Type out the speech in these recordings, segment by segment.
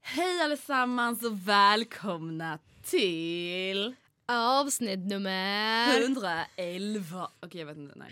Hej allesammans och välkomna till Avsnitt nummer... 111. Okej jag vet inte, nej.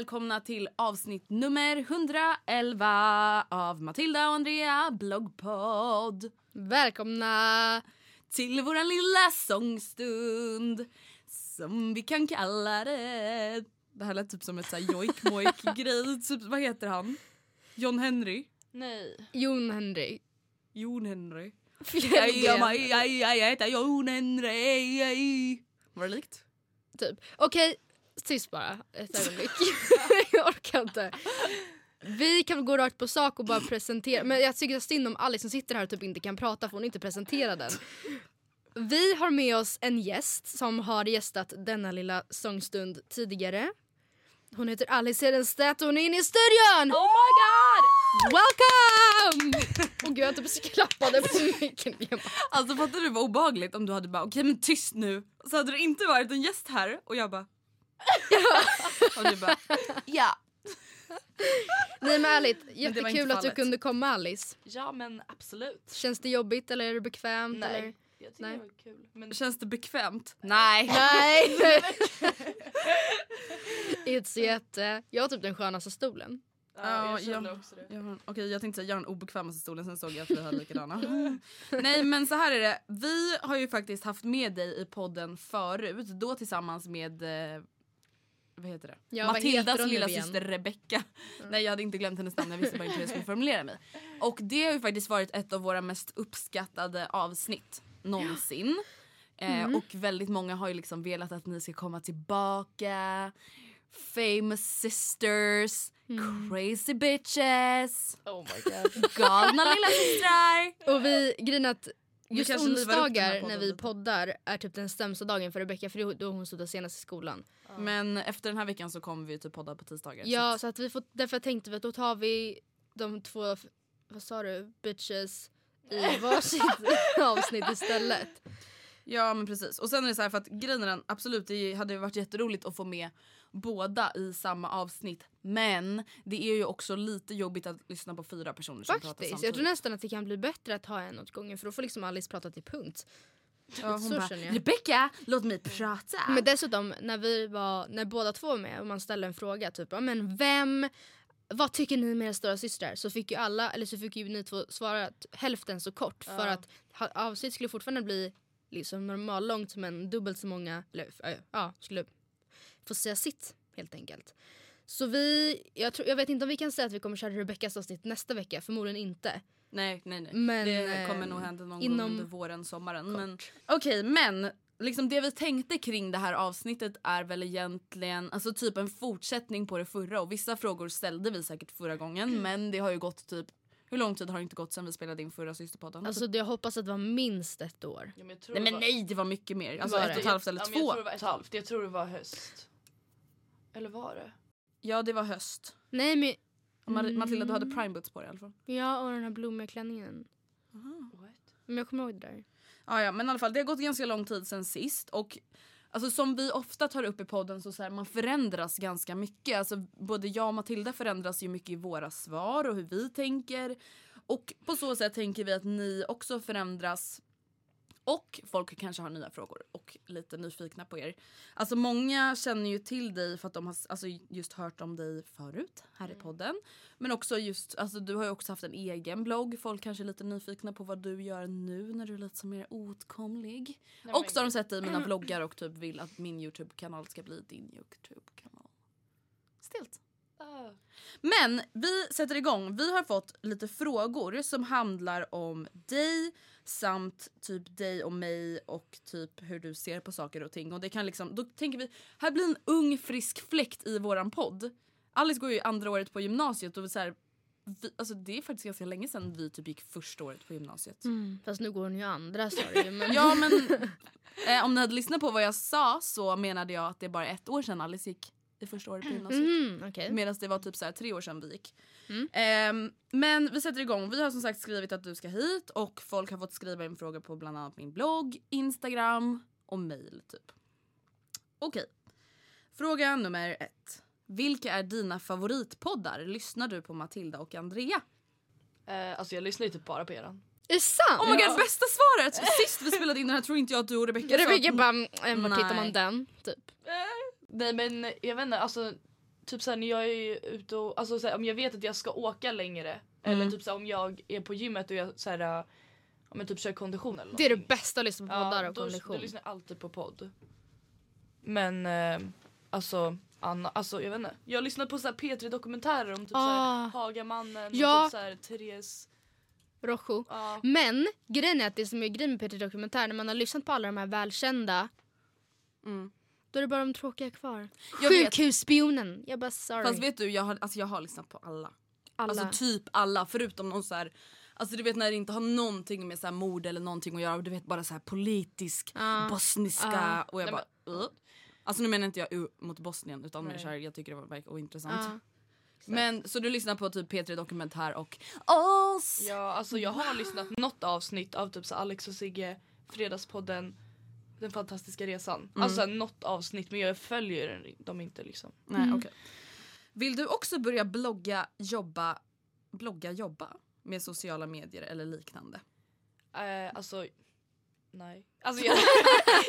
Välkomna till avsnitt nummer 111 av Matilda och Andrea bloggpodd. Välkomna! Till våran lilla sångstund som vi kan kalla det. Det här lät typ som ett så här jojk mojk grej. Typ, vad heter han? John Henry? Nej. Jon Henry. Jon Henry. Jag heter Jon Henry. Var det likt? Typ. Okej, tyst bara ett ögonblick. jag orkar inte. Vi kan gå rakt på sak och bara presentera. Men jag tycker synd om Alice som sitter här och typ inte kan prata för hon inte presentera den. Vi har med oss en gäst som har gästat denna lilla sångstund tidigare. Hon heter Alice Hedenstedt och hon är inne i studion! Oh my god! Welcome! Och gud jag typ klappade på micken. Alltså fattar du vad obehagligt om du hade bara okej men tyst nu. Så hade det inte varit en gäst här och jag bara och du bara ja. Nej men ärligt, jättekul att du kunde komma Alice. Ja men absolut. Känns det jobbigt eller är det bekvämt? Nej. Eller? Jag tycker Nej. det var kul. Men Känns det bekvämt? Nej. Nej! It's jätte... Jag har typ den skönaste stolen. ja, Ja, jag kände också det. Jag Okej jag tänkte säga jag har den obekvämaste stolen sen såg jag att vi har likadana. Nej men så här är det. Vi har ju faktiskt haft med dig i podden förut. Då tillsammans med eh, vad heter det? Ja, Matildas lilla syster Rebecca. Nej jag hade inte glömt hennes namn, jag visste bara inte hur jag skulle formulera mig. Och det har ju faktiskt varit ett av våra mest uppskattade avsnitt någonsin. Mm. Eh, och väldigt många har ju liksom velat att ni ska komma tillbaka. Famous sisters, Mm. crazy bitches, Oh my god. galna lilla systrar. Och vi, grejen att just onsdagar när vi poddar är typ den sämsta dagen för Rebecca för då hon slutar senast i skolan. Men efter den här veckan så kommer vi typ podda på tisdagar. Ja så så att vi får, därför tänkte vi att då tar vi de två, vad sa du, bitches i varsitt avsnitt istället. Ja men precis. Och sen är det så här för att grejen är den, absolut det hade varit jätteroligt att få med båda i samma avsnitt. Men det är ju också lite jobbigt att lyssna på fyra personer som pratar Faktiskt. samtidigt. Jag tror nästan att det kan bli bättre att ha en åt gången för då får liksom Alice prata till punkt. ja, hon bara. Rebecca låt mig prata. Men dessutom när vi var, när båda två var med och man ställer en fråga typ, men vem vad tycker ni med era stora systrar? Så fick ju alla, eller så fick ju ni två svara hälften så kort för Ja. att avsnitt skulle fortfarande bli liksom normallångt men dubbelt så många, eller ja, skulle få säga sitt helt enkelt. Så vi, jag, tror, jag vet inte om vi kan säga att vi kommer köra Rebeckas avsnitt nästa vecka, förmodligen inte. Nej, nej, nej. Men, det kommer eh, nog hända någon inom gång under våren, sommaren. Men okej, men liksom det vi tänkte kring det här avsnittet är väl egentligen alltså typ en fortsättning på det förra. Och vissa frågor ställde vi säkert förra gången, Mm. men det har ju gått typ hur lång tid har det inte gått sen vi spelade in förra systerpodden? Alltså jag hoppas att det var minst ett år. Ja, men jag tror nej det men var- nej det var mycket mer. Alltså Var ett det? och ett halvt eller ja, men Jag två. tror det var ett halvt. Jag tror det var höst. Eller var det? Ja det var höst. Nej men, Mar- Matilda du hade Mm. prime boots på dig i alla fall. ja och den här blommiga klänningen. What? Men jag kommer ihåg det där. Ja, ja men i alla fall det har gått ganska lång tid sen sist och alltså som vi ofta tar upp i podden så, så här, man förändras ganska mycket. Alltså både jag och Matilda förändras ju mycket i våra svar och hur vi tänker. Och på så sätt tänker vi att ni också förändras och folk kanske har nya frågor och lite nyfikna på er. Alltså många känner ju till dig för att de har alltså, just hört om dig förut här i podden. Men också just, alltså du har ju också haft en egen blogg. Folk kanske är lite nyfikna på vad du gör nu när du är lite mer åtkomlig. Nej, och så har de sett dig i mina vloggar och typ vill att min Youtube-kanal ska bli din Youtube-kanal. Stelt. Ah. Men vi sätter igång. Vi har fått lite frågor som handlar om dig samt typ dig och mig och typ hur du ser på saker och ting. Och det kan liksom, då tänker vi, här blir en ung frisk fläkt i våran podd. Alice går ju andra året på gymnasiet och så här, vi, alltså det är faktiskt ganska länge sedan vi typ gick första året på gymnasiet. Fast nu går hon ju andra sa du. Men... Ja men eh, om ni hade lyssnat på vad jag sa så menade jag att det är bara ett år sedan Alice gick i första året på gymnasiet. Mhm, okej. Medan det var typ så här tre år sedan vi gick. Mm. Ehm, men vi sätter igång. Vi har som sagt skrivit att du ska hit och folk har fått skriva in frågor på bland annat min blogg, Instagram och mail typ. Okej. Fråga nummer ett. Vilka är dina favoritpoddar? Lyssnar du på Matilda och Andrea? Eh, alltså jag lyssnar ju typ bara på eran. Är det sant? Oh my god, bästa svaret! Sist vi spelade in den här tror inte jag att du och Rebecca sa Rebecca bara, mm, var tittar man den? Typ. Nej men jag vet inte, alltså typ såhär när jag är ute och, alltså såhär, om jag vet att jag ska åka längre Mm. eller typ såhär om jag är på gymmet och jag såhär, äh, ja men typ kör kondition eller Det är det bästa att lyssna på poddar och då, kondition. då lyssnar jag alltid på podd. Men eh, alltså Anna, alltså jag vet inte. Jag har lyssnat på såhär P3 dokumentärer om typ Ah. såhär Hagamannen Ja. och typ såhär Therese. Rojo. Ja. Men grejen är att det som är grejen med Peter Dokumentär, när man har lyssnat på alla de här välkända, Mm. Då är det bara de tråkiga kvar. Jag vet. Sjukhusspionen. Jag bara sorry. Fast vet du, jag har, alltså jag har lyssnat på alla. alla. Alltså typ alla förutom någon så här Alltså du vet när det inte har någonting med så här mord eller någonting att göra du vet bara så här politisk, Ja. bosniska Ja. och jag Nej, bara uh. Alltså nu menar inte jag uh, mot Bosnien utan mer Nej. så här, jag tycker det var verkar ointressant. Ja. Men så du lyssnar på typ P3 Dokumentär och oss! Ja alltså jag har lyssnat något avsnitt av typ så Alex och Sigge, Fredagspodden, Den fantastiska resan. Mm. Alltså något avsnitt men jag följer dem inte liksom. Nej Mm. okej. Vill du också börja blogga, jobba, blogga, jobba med sociala medier eller liknande? Eh, alltså nej. Alltså jag,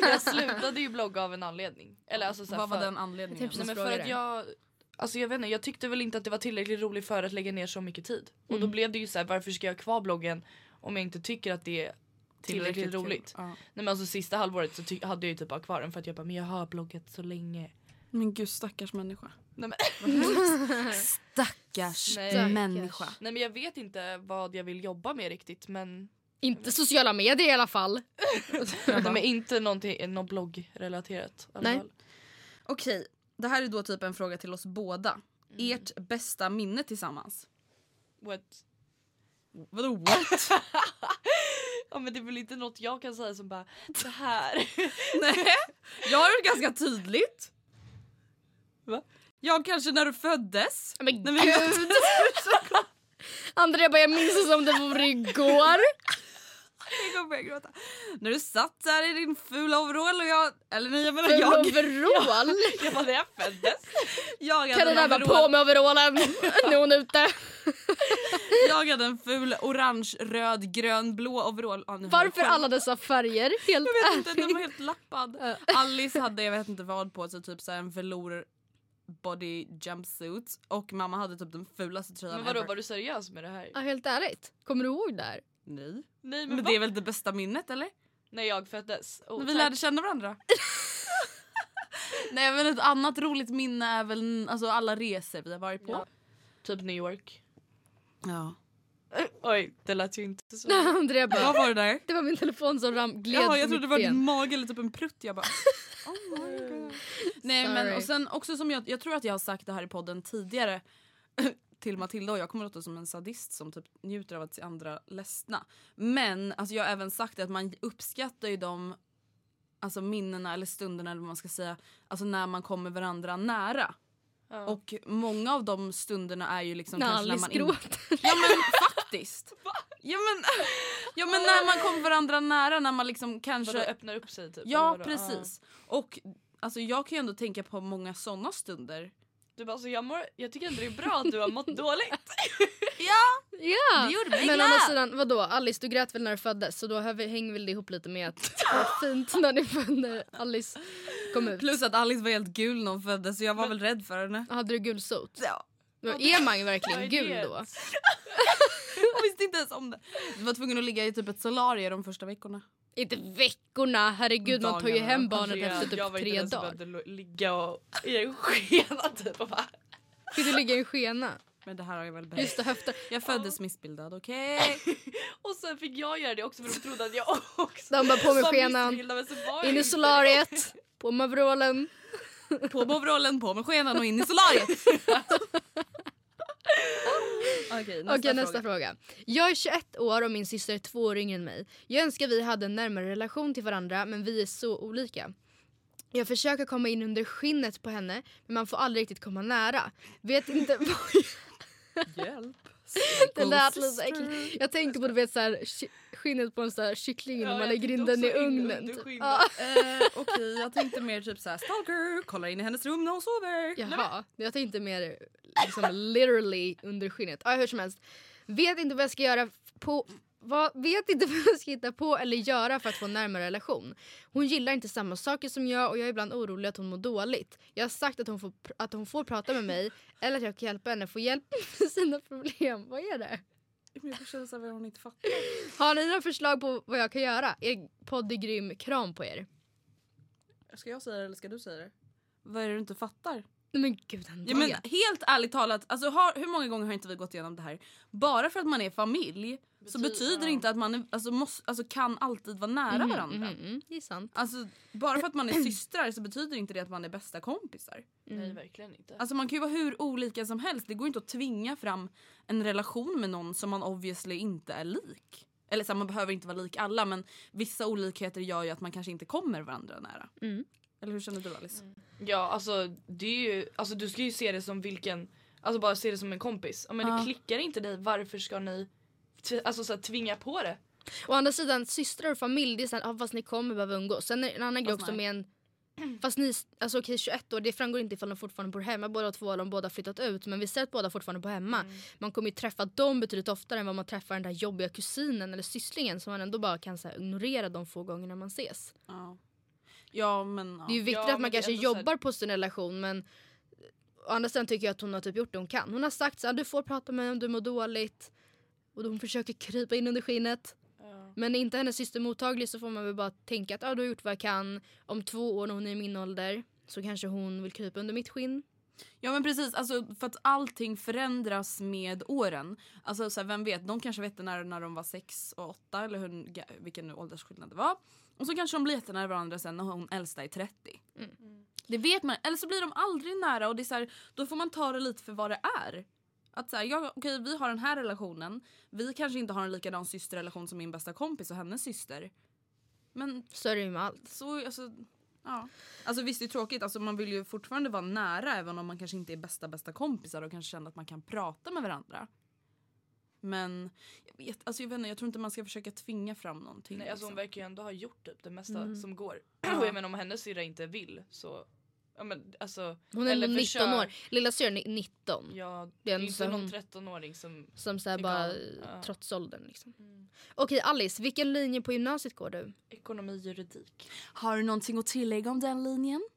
jag slutade ju blogga av en anledning. Eller alltså så här Vad var för, den anledningen? Typ Nej, för att jag Alltså jag vet inte, jag tyckte väl inte att det var tillräckligt roligt för att lägga ner så mycket tid. Och Mm. då blev det ju så här, varför ska jag ha kvar bloggen om jag inte tycker att det tillräckligt, kul. roligt. Ja. Nej men alltså sista halvåret så ty- hade jag ju typ den för att jag bara, men jag har bloggat så länge. Men gud stackars människa. Nej men, Stackars Nej. människa. nej men jag vet inte vad jag vill jobba med riktigt men, Inte sociala medier i alla fall. nej, men inte någonting, någon bloggrelaterat. Nej. fall. Okej, det här är då typ en fråga till oss båda. Ert bästa minne tillsammans? What? Vadå what? Ja men det är väl inte något jag kan säga som bara, det här. Nej, jag har det ganska tydligt. Va? Jag kanske när du föddes. Men När vi- gud! Andrea bara jag minns det som det vore igår. Jag kommer börja gråta. När du satt där i din fula overall och jag... Eller nej jag menar Full jag. overall. Jag bara, när jag föddes. Jag hade, Carina en bara på med overallen. Nu är hon ute. jag hade en ful orange, röd, grön, blå overall. Jag Varför alla dessa färger? Helt Jag vet inte, den var helt lappad. Alice hade jag vet inte vad på sig, typ så här en velour body jumpsuit och mamma hade typ den fulaste tröjan Men vadå ever. var du seriös med det här? Ja, helt ärligt. Kommer du ihåg det här? Nej. Nej Men men, det är väl det bästa minnet eller? När jag föddes. Oh, När vi tack. lärde känna varandra. Nej men ett annat roligt minne är väl alltså, alla resor vi har varit på. Ja. Typ New York. Ja. Oj, det lät ju inte så. Andrea bara, Vad var det där? det var min telefon som ram, gled Ja, på jag trodde det var din mage eller typ en prutt. Jag bara... Oh my God. Nej men och sen också som jag, jag tror att jag har sagt det här i podden tidigare till Matilda och jag kommer låta som en sadist som typ njuter av att se andra ledsna. Men alltså jag har även sagt att man uppskattar ju de alltså minnena eller stunderna eller vad man ska säga alltså när man kommer varandra nära. Ja. Och många av de stunderna är ju liksom När kanske när Alice man gråter. Ja men faktiskt. Ja men, ja men när man kommer varandra nära när man liksom Vadå, kanske... öppnar upp sig typ? Ja vadå? precis. Och alltså jag kan ju ändå tänka på många såna stunder. Du bara, alltså, jag, mår, jag tycker ändå det är bra att du har mått dåligt. Ja! Ja! Det gjorde mig Men å andra sidan, vadå? Alice du grät väl när du föddes så då hör vi- hänger väl det ihop lite med att det var fint när ni födde Alice kom ut. Plus att Alice var helt gul när hon föddes så jag var Men- väl rädd för henne. Hade du gulsot? Ja. Då Är man ju verkligen gul då? Jag visste inte ens om det. Jag var tvungen att ligga i typ ett solarium de första veckorna. Inte veckorna, herregud man tar ju Dagarna. hem barnet Andrea, efter typ jag var inte tre den som dagar. behövde ligga och i en skena typ och bara... Fick du ligga i en skena? Men det här har jag väl. Just det, höfter. Jag föddes missbildad, okej? Och sen fick jag göra det också för de trodde att jag också De bara på med skenan, jag in i solariet, på med overallen. På med overallen, på med skenan och in i solariet. Okej, nästa, Okej nästa fråga. Jag är 21 år och min syster är två år yngre än mig. Jag önskar vi hade en närmare relation till varandra men vi är så olika. Jag försöker komma in under skinnet på henne men man får aldrig riktigt komma nära. Vet inte vad Hjälp. det lät lite äckligt. Jag tänker på du vet, så här, skinnet på en så här kyckling Ja, när man lägger in den i ugnen. Typ. Ja. Eh, Okej, jag tänkte mer typ såhär stalker, kollar in i hennes rum när hon sover. Jaha, jag tänkte mer liksom literally under skinnet. Ja, hur som helst. Vet inte vad jag ska göra på vad, vet inte vad jag ska hitta på eller göra för att få en närmare relation. Hon gillar inte samma saker som jag och jag är ibland orolig att hon mår dåligt. Jag har sagt att hon får, att hon får prata med mig eller att jag kan hjälpa henne få hjälp med sina problem. Vad är det? Jag får känna såhär vad hon inte fattar. Har ni några förslag på vad jag kan göra? Er podd är grym. Kram på er. Ska jag säga det eller ska du säga det? Vad är det du inte fattar? Men gud Ja, men helt ärligt talat, alltså, har, hur många gånger har inte vi gått igenom det här? Bara för att man är familj så Betyder- betyder ja. inte att man är, alltså, måste, alltså, kan alltid vara nära Mhm, varandra. mhm. Det är sant. Alltså, bara för att man är systrar så betyder inte det att man är bästa kompisar. Nej verkligen inte. Alltså man kan ju vara hur olika som helst. Det går inte att tvinga fram en relation med någon som man obviously inte är lik. Eller så här, man behöver inte vara lik alla men vissa olikheter gör ju att man kanske inte kommer varandra nära. Mm. Eller hur känner du Alice? Ja alltså det är ju, alltså du ska ju se det som vilken, alltså bara se det som en kompis. Men Ja. det klickar inte dig, varför ska ni alltså, så här, tvinga på det? Å andra sidan systrar och familj, det är såhär, ah, fast ni kommer behöva umgås. Sen är det en annan grej också med en Fast ni, alltså okej 21 år, det framgår inte ifall de fortfarande bor hemma båda två eller om båda flyttat ut. Men vi ser att båda fortfarande bor hemma. Mm. Man kommer ju träffa dem betydligt oftare än vad man träffar den där jobbiga kusinen eller sysslingen som man ändå bara kan så här, ignorera de få gångerna man ses. Ja. Ja men ja. Det är ju viktigt Ja, att man kanske jobbar på sin relation men å andra sidan tycker jag att hon har typ gjort det hon kan. Hon har sagt så här, du får prata med mig om du mår dåligt. Och hon försöker krypa in under skinnet. Ja. Men är inte hennes syster mottaglig så får man väl bara tänka att ah, du har gjort vad jag kan. Om två år när hon är i min ålder så kanske hon vill krypa under mitt skinn. Ja men precis, alltså, för att allting förändras med åren. Alltså så här, vem vet, de kanske var jättenära när de var sex och åtta eller hur, vilken nu åldersskillnad det var. Och så kanske de blir jättenära varandra sen när hon äldsta är 30. Det vet man, eller så blir de aldrig nära och det är så här, då får man ta det lite för vad det är. Att så här, ja, okej vi har den här relationen, vi kanske inte har en likadan systerrelation som min bästa kompis och hennes syster. Men Så är det ju med allt. så, alltså, ja. Alltså visst det är tråkigt, alltså, man vill ju fortfarande vara nära även om man kanske inte är bästa bästa kompisar och kanske känner att man kan prata med varandra. Men jag vet, alltså jag vet inte, jag tror inte man ska försöka tvinga fram någonting. Nej, alltså hon liksom. verkar ju ändå ha gjort typ det mesta Mm. som går. Och jag menar om hennes syrra inte vill så, ja men alltså. Hon är eller ändå 19 försök- år. Lilla syrran är 19. Ja, Det det är är ändå inte så någon hon- 13-åring som... Som så här Tycker bara ja. trots åldern liksom. Mm. Okej Alice, vilken linje på gymnasiet går du? Ekonomi, juridik. Har du någonting att tillägga om den linjen?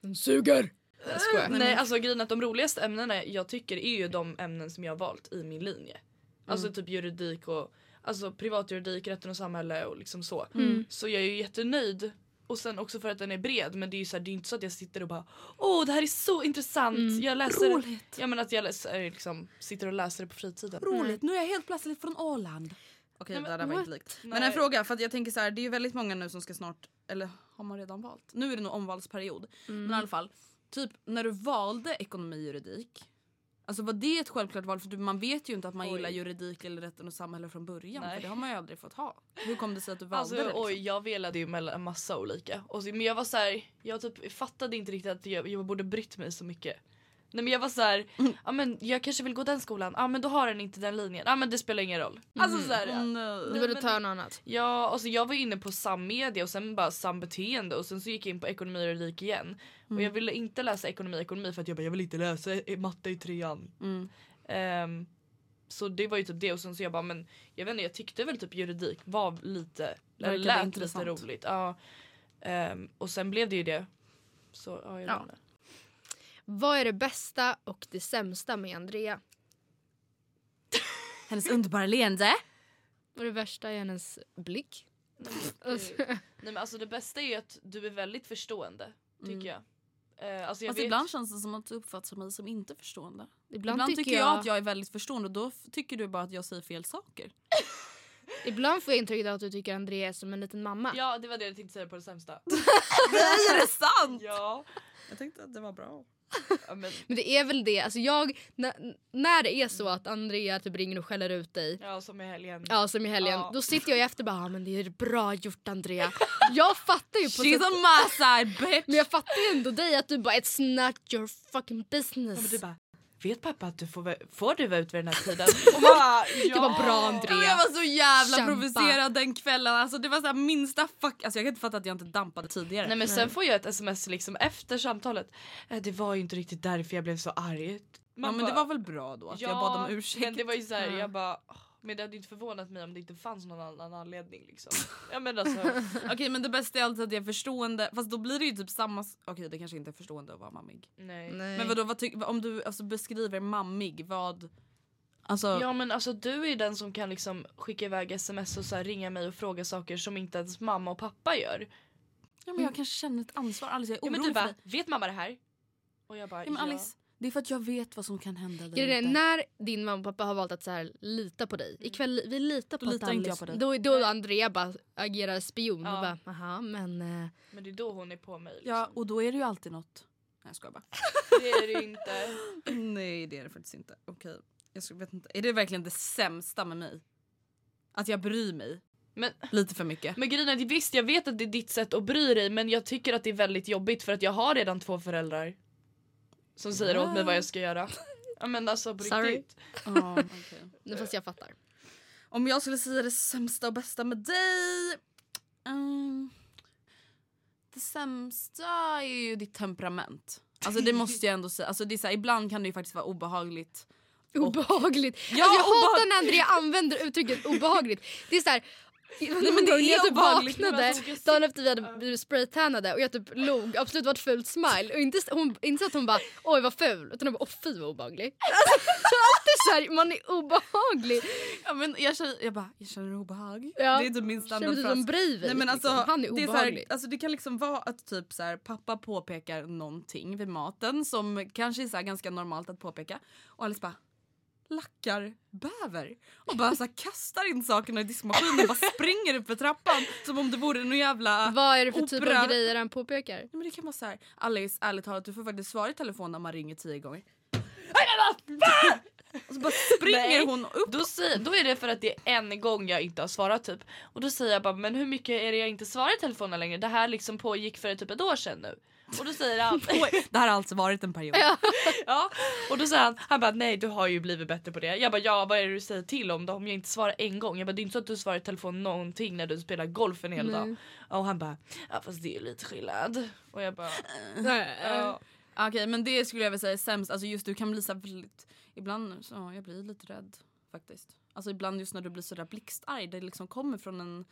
Den suger! Jag skojar. Nej alltså grejen är att de roligaste ämnena jag tycker är ju de ämnen som jag har valt i min linje. Alltså typ juridik och alltså privatjuridik, rätten och samhälle och liksom så. Så jag är ju jättenöjd. Och sen också för att den är bred men det är ju så här, det är inte så att jag sitter och bara åh det här är så intressant. Jag läser Roligt. Ja men att jag läser, liksom, sitter och läser det på fritiden. Roligt, nu är jag helt plötsligt från Åland. Okej Nej, det men där var inte likt. Men en fråga, för att jag tänker så här, det är ju väldigt många nu som ska snart, eller har man redan valt? Nu är det nog omvalsperiod. Men i alla fall, typ när du valde ekonomi och juridik. Alltså var det ett självklart val? För man vet ju inte att man Oj. gillar juridik eller rätten och samhälle från början. Nej. För det har man ju aldrig fått ha. Hur kom det sig att du valde Alltså det? Liksom? oj jag velade ju mellan en massa olika. Och så, men jag var så här, jag typ fattade inte riktigt att jag, jag borde brytt mig så mycket. Nej men jag var så här, ja men jag kanske vill gå den skolan, ja men då har den inte den linjen, ja men det spelar ingen roll. Alltså så här, Åh, nej. Du ville ta något annat. Ja, alltså jag var inne på sammedia och sen bara sambeteende och sen så gick jag in på ekonomi och juridik igen. Och jag ville inte läsa ekonomi ekonomi för att jag bara jag vill inte läsa i- matte i trean. Mm. Ehm, så det var ju typ det och sen så jag bara men jag vet inte jag tyckte väl typ juridik var lite, eller lät intressant. lite roligt. Ja. Ehm, och sen blev det ju det. Så ja, jag Ja. Vad är det bästa och det sämsta med Andrea? Hennes underbara leende. Och det värsta är hennes blick. Nej men alltså det bästa är ju att du är väldigt förstående tycker jag. Eh, alltså jag Fast vet, ibland känns det som att du uppfattar mig som inte förstående. ibland, Ibland, tycker jag, jag, att jag är väldigt förstående och då tycker du bara att jag säger fel saker. Ibland får jag intrycket att du tycker Andrea är som en liten mamma. Ja det var det jag tänkte säga på det sämsta. Nej är det sant? ja. Jag tänkte att det var bra. Ja men, Men det är väl det, alltså jag, när, när det är så att Andrea typ ringer och skäller ut dig ja som i helgen. Ja som i helgen, Ja. då sitter jag efter och bara ah, men det är bra gjort Andrea. Jag fattar ju på She's sätt, on my side bitch! men jag fattar ju ändå dig att du bara it's not your fucking Ja, business. men du bara, vet pappa att du får, får du vara ute vid den här tiden? Och man bara, Det var bra Ja, Andrea. men jag var så jävla Kämpa. provocerad den kvällen. Alltså, det var så här minsta fuck. Alltså, jag kan inte fatta att jag inte dampade tidigare. Nej men sen får jag ett sms liksom efter samtalet. "Eh, Det var ju inte riktigt därför jag blev så arg. ja, Man men bara, det var väl bra då att jag bad om ursäkt. Men det var ju såhär, Ja. jag bara "Åh, men det hade inte förvånat mig om det inte fanns någon annan anledning liksom. Ja men alltså, Okej men det bästa är alltid att jag är förstående. Fast då blir det ju typ samma... Okej det kanske inte är förstående att vara mammig. nej. Nej. Men vadå, vad ty- om du alltså, beskriver mammig, vad... Alltså... Ja men alltså du är den som kan liksom skicka iväg sms och så här, ringa mig och fråga saker som inte ens mamma och pappa gör. Ja, men jag kanske känner ett ansvar. Alice jag är Ja men du bara, vet mamma det här? Och jag bara, Ja, men Alice, det är för att jag vet vad som kan hända där ute. när din mamma och pappa har valt att så här, lita på dig. Ikväll, vi litar på Då att litar inte jag Alice- på dig. Då, då Andrea bara agerar spion. Ja. Och bara, aha men... eh, Men det är då hon är på mig. Liksom. Ja och då är det ju alltid något. Nej jag skojar bara. Det är det ju inte. Nej det är det faktiskt inte. Okej. Jag ska- vet inte. Är det verkligen det sämsta med mig? Att jag bryr mig Men, lite för mycket. men grejen är, visst jag vet att det är ditt sätt att bry dig men jag tycker att det är väldigt jobbigt för att jag har redan två föräldrar. Som säger åt mig vad jag ska göra. Ja men alltså på Sorry. riktigt. Ja, okej. nu fast jag fattar. Om jag skulle säga det sämsta och bästa med dig. Mm, det sämsta är ju ditt temperament. Alltså det måste jag ändå säga. Alltså det är så här, ibland kan det ju faktiskt vara obehagligt. Obehagligt. Ja, alltså, jag obehag- hatar när Andrea använder uttrycket obehagligt. Det är så här, Nej, men det jag är typ obehagligt, men vaknade dagen efter vi hade blivit spraytannade och jag typ log, absolut var ett fult smile och inte, hon, inte så att hon bara oj vad ful utan hon bara åh fy vad obehaglig. Alltså, alltid så här, man är obehaglig. Ja, men jag, känner, jag bara, jag känner obehag. Ja. Det är typ min Känner du som standardfras. Breivik? Nej, men alltså, liksom. Han är det, är så obehaglig. här, alltså, det kan liksom vara att typ så här, pappa påpekar någonting vid maten som kanske är så här, ganska normalt att påpeka. Och Alice bara lackar bäver och bara så här, kastar in sakerna i diskmaskinen och bara springer upp för trappan som om det vore någon jävla... Vad är det för typ opera. av grejer han påpekar? Nej, men det kan vara så här, Alice ärligt talat du får faktiskt svara i telefon när man ringer tio gånger. Och så bara springer Nej. hon upp. Då, säger, då är det för att det är en gång jag inte har svarat typ. Och då säger jag bara men hur mycket är det jag inte svarar i telefonen längre? Det här liksom pågick för typ ett år sedan nu. Och då säger han Det här har alltså varit en period. ja. Och då säger han, han bara nej du har ju blivit bättre på det. Jag bara ja vad är det du säger till om då om jag inte svarar en gång? Jag bara det är inte så att du svarar i telefon någonting när du spelar golf en hel dag. Och han bara ja fast det är lite skillnad. Och jag bara ja. Okej men det skulle jag väl säga är sämst. Alltså just du kan bli så väldigt... Ibland så ja, jag blir lite rädd faktiskt. Alltså ibland just när du blir sådär blixtarg. Det liksom kommer från en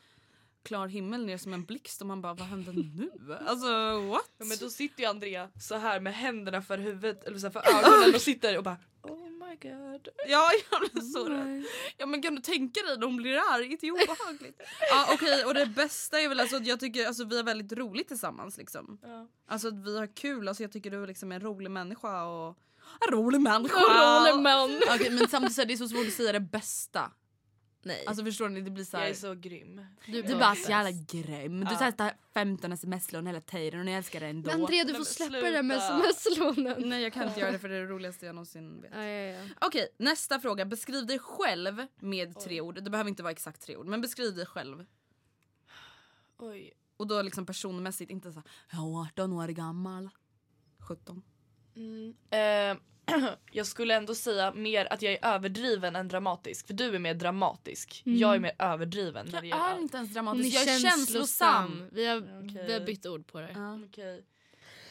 klar himmel ner som en blixt och man bara vad hände nu? Alltså what? Ja, men då sitter ju Andrea så här med händerna för huvudet eller så här för ögonen och sitter och bara Oh my god. Ja jag blir så rädd. Ja men kan du tänka dig när hon blir arg? Det är obehagligt. ja okej och det bästa är väl alltså att jag tycker alltså vi har väldigt roligt tillsammans liksom. Ja. Alltså att vi har kul, alltså jag tycker du är liksom en rolig människa och en rolig människa. Rolig man. Okej men samtidigt så är det så svårt att säga det bästa. Nej. Alltså förstår ni? Det blir så Jag här, är så grym. du Du är bara så jävla grym. Du Ja. testar 15 sms-lån hela tiden och ni älskar det ändå. Men Andrea du får släppa det där med sms-lånen. Nej jag kan inte göra det för det är det roligaste jag någonsin vet. Ja, ja, ja. Okej, nästa fråga. Beskriv dig själv med tre ord. Det behöver inte vara exakt tre ord, men beskriv dig själv. Oj. Och då liksom personmässigt, inte så här, jag är 18 år gammal. 17. Mm. Eh, jag skulle ändå säga mer att jag är överdriven än dramatisk. För du är mer dramatisk. Jag är mer överdriven. Jag är inte ens dramatisk, är jag är känslosam. Vi har, Okej. vi har bytt ord på det. Ja. Okej.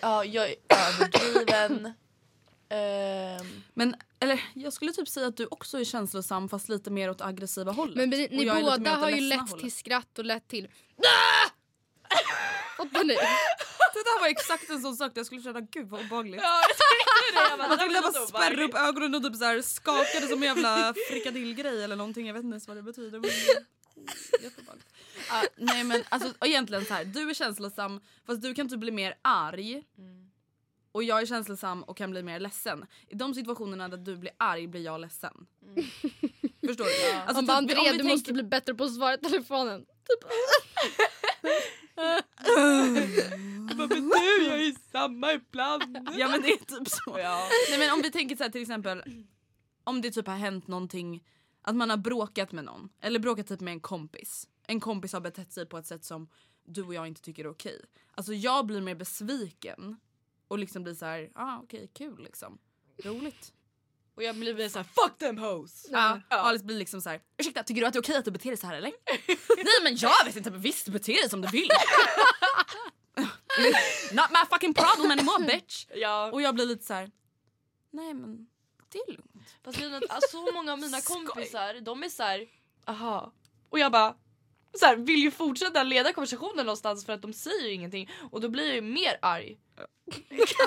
Ja, jag är överdriven. Ehm, Men eller, jag skulle typ säga att du också är känslosam fast lite mer åt aggressiva hållet. Men ni, ni båda har ju lett hållet. till skratt och lett till... Fattar ni? Det där var exakt en sån sak där jag skulle känna gud vad obehagligt. ja, jag. Jag bara, skulle var bara spärra upp ögonen och typ så här skakade som en jävla frikadillgrej eller någonting. Jag vet inte ens vad det betyder. Men... Ah, nej men alltså egentligen så här, du är känslosam fast du kan typ bli mer arg. Och jag är känslosam och kan bli mer ledsen. I de situationerna där du blir arg blir jag ledsen. Förstår du? Alltså, Han bara typ, om Andrea vi du tänker- måste bli bättre på att svara i telefonen. Men du, jag är samma ibland. Ja men det är typ så. Ja. Nej men om vi tänker så här till exempel om det typ har hänt någonting att man har bråkat med någon eller bråkat typ med en kompis. En kompis har betett sig på ett sätt som du och jag inte tycker är okej. Alltså jag blir mer besviken och liksom blir så här, ah okej kul liksom. Roligt. Och jag blir såhär fuck them hoes. Ja. Alice blir liksom så här, ursäkta tycker du att det är okej att du beter dig så här eller? Nej men jag vet inte men visst bete dig som du vill. Not my fucking problem anymore bitch. Ja. Och jag blir lite så här. nej men det är lugnt. Fast att, alltså, så många av mina kompisar de är så här, aha. Och jag bara så här, vill ju fortsätta leda konversationen någonstans för att de säger ju ingenting och då blir jag ju mer arg.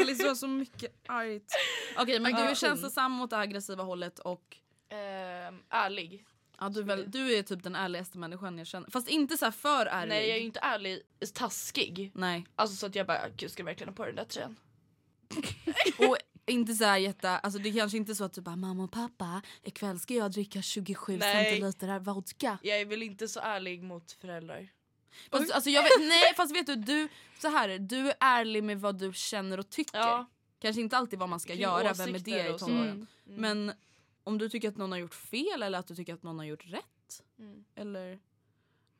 Alice har så mycket argt. Okej men du är Aggression. känslosam åt det aggressiva hållet och Ehm, ärlig. ja, du, är väl, du är typ den ärligaste människan jag känner. Fast inte så här för ärlig. Nej jag är ju inte ärlig, taskig. Nej. Alltså så att jag bara, gud ska jag verkligen ha på den där tröjan? Och inte så här jätte, alltså det är kanske inte så att du bara mamma och pappa ikväll ska jag dricka 27 Nej. centiliter vodka. Jag är väl inte så ärlig mot föräldrar. Fast, alltså, jag vet, nej fast vet du, du, så här, du är ärlig med vad du känner och tycker. Ja. Kanske inte alltid vad man ska Kring göra, vem är det i och så. tonåren. Mm. Men om du tycker att någon har gjort fel eller att du tycker att någon har gjort rätt. Mm. Eller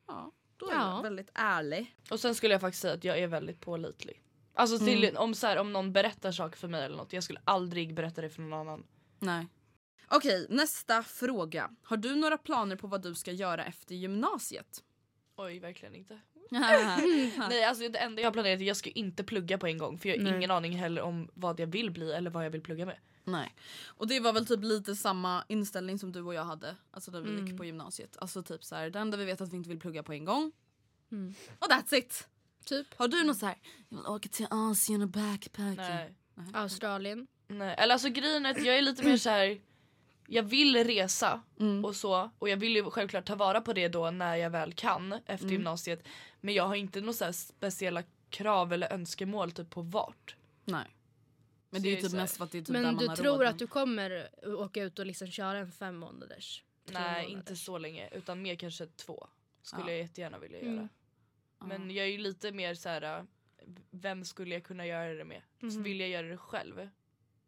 ja, då är Ja. du väldigt ärlig. Och sen skulle jag faktiskt säga att jag är väldigt pålitlig. Alltså till, om, så här, om någon berättar saker för mig eller något, jag skulle aldrig berätta det för någon annan. Nej. Okej, nästa fråga. Har du några planer på vad du ska göra efter gymnasiet? Oj, verkligen inte. Nej. Alltså det enda jag har planerat är att jag ska inte plugga på en gång för jag har Nej. ingen aning heller om vad jag vill bli eller vad jag vill plugga med. Nej. Och det var väl typ lite samma inställning som du och jag hade. Alltså när vi Mm. gick på gymnasiet. Alltså typ så här, det enda vi vet att vi inte vill plugga på en gång. Mm. Och that's it. Typ Har du något så här, jag vill åka till Asien och backpacka. Nej. Australien. Nej. Eller alltså grejen är att jag är lite mer så här. Jag vill resa Mm. och så och jag vill ju självklart ta vara på det då när jag väl kan efter gymnasiet. Men jag har inte några speciella krav eller önskemål typ på vart. Nej. Men Så det är ju typ mest för att det är typ där Men man du har tror råd att du kommer åka ut och liksom köra en fem månaders? Nej månaders? inte så länge utan mer kanske två. Skulle Ja. jag jättegärna vilja Mm. Men jag är ju lite mer så här. äh, Vem skulle jag kunna göra det med? Så Mhm. vill jag göra det själv?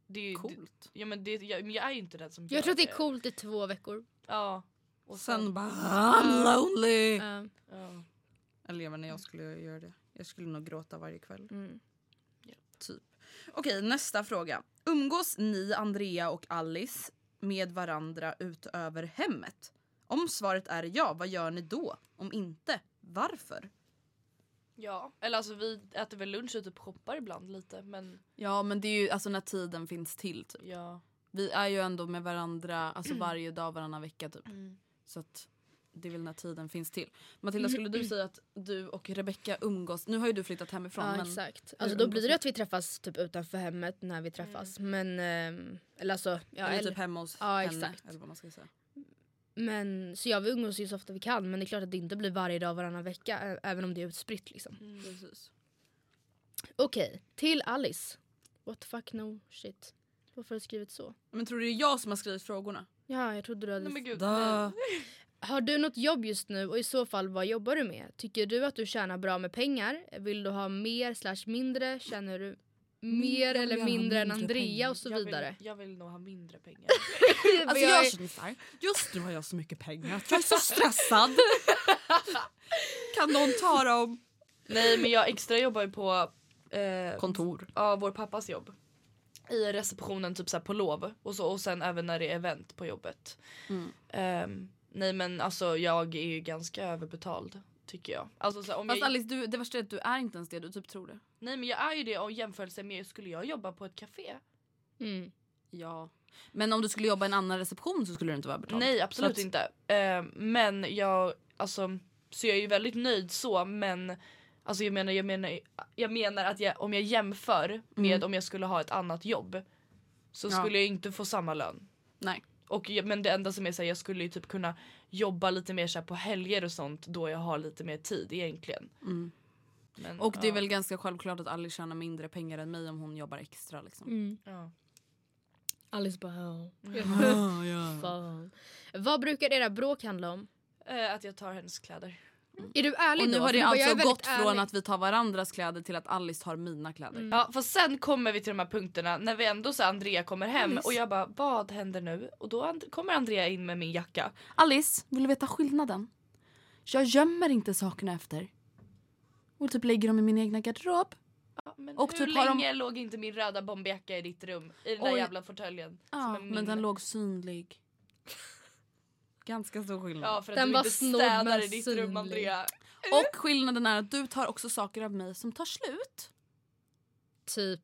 Det är ju, det, Coolt. ja, men det, jag, men jag är ju inte den som gör Jag tror att det är coolt i två veckor. Ja. Och Sen bara I'm lonely. Ja. ja. Eller jag inte, jag skulle göra det. Jag skulle nog gråta varje kväll. Mm. Typ. Okej, nästa fråga. Umgås ni, Andrea och Alice med varandra utöver hemmet? Om svaret är ja, vad gör ni då? Om inte, varför? Ja. Eller alltså vi äter väl lunch och typ shoppar ibland lite men Ja, men det är ju alltså när tiden finns till. Typ. ja. Vi är ju ändå med varandra alltså varje dag, varannan vecka typ. Så att det är väl när tiden finns till. Matilda skulle du säga att du och Rebecca umgås, nu har ju du flyttat hemifrån Ja men exakt. Alltså då blir det att vi träffas typ utanför hemmet när vi träffas. Men ehm, eller alltså, ja, eller eller, typ hemma hos Ja, henne. exakt. Eller vad man ska säga. Men så ja vi umgås ju så ofta vi kan men det är klart att det inte blir varje dag varannan vecka ä- även om det är utspritt liksom. Precis. Okej, till Alice. What the fuck no shit. Varför har du skrivit så? Men tror du det är jag som har skrivit frågorna? Ja jag trodde du hade... Nej men gud. Da. Har du något jobb just nu och i så fall vad jobbar du med? Tycker du att du tjänar bra med pengar? Vill du ha mer slash mindre? Känner du mer jag eller mindre än Andrea pengar. och så jag vidare? Vill, jag vill nog ha mindre pengar. Alltså jag jag är- känner såhär, just nu har jag så mycket pengar att jag är så stressad. kan någon ta dem? Nej men jag extra jobbar ju på eh, Kontor. ja, vår pappas jobb. I receptionen typ så här på lov och, så, och sen även när det är event på jobbet. Mm. Ehm, nej men alltså jag är ju ganska överbetald tycker jag. Alltså, så om Fast jag Alice, du, det värsta är att du är inte ens det, du typ tror det. nej men jag är ju det och jämförelse med skulle jag jobba på ett café? Mm. Ja. Men om du skulle jobba i en annan reception så skulle du inte vara betald. Nej absolut att- inte. Ehm, men jag alltså så jag är ju väldigt nöjd så men Alltså jag menar, jag menar, jag menar att jag, om jag jämför med Mm. om jag skulle ha ett annat jobb så Ja. skulle jag inte få samma lön. Nej. Och, men det enda som är så här, jag skulle ju typ kunna jobba lite mer så här på helger och sånt då jag har lite mer tid egentligen. Mm. Men, Och det är ja. väl ganska självklart att Alice tjänar mindre pengar än mig om hon jobbar extra liksom. Mm. Ja. Alice bara ja. Ah, ja. Fan. Vad brukar era bråk handla om? Eh, att jag tar hennes kläder. Är du ärlig Och nu då? har det alltså gått från ärlig. att vi tar varandras kläder till att Alice tar mina kläder. Mm. Ja fast sen kommer vi till de här punkterna när vi ändå så Andrea kommer hem Alice. och jag bara vad händer nu? Och då kommer Andrea in med min jacka. Alice, vill du veta skillnaden? Jag gömmer inte sakerna efter. Och typ lägger dem i min egna garderob. Ja, men Och hur typ har de- länge låg inte min röda bomberjacka i ditt rum? I den där Oj. jävla fåtöljen? Ja, min. men den låg synlig. Ganska stor skillnad. Ja för att Den du var inte snodd, städar i ditt synlig. rum Andrea. Och skillnaden är att du tar också saker av mig som tar slut. Typ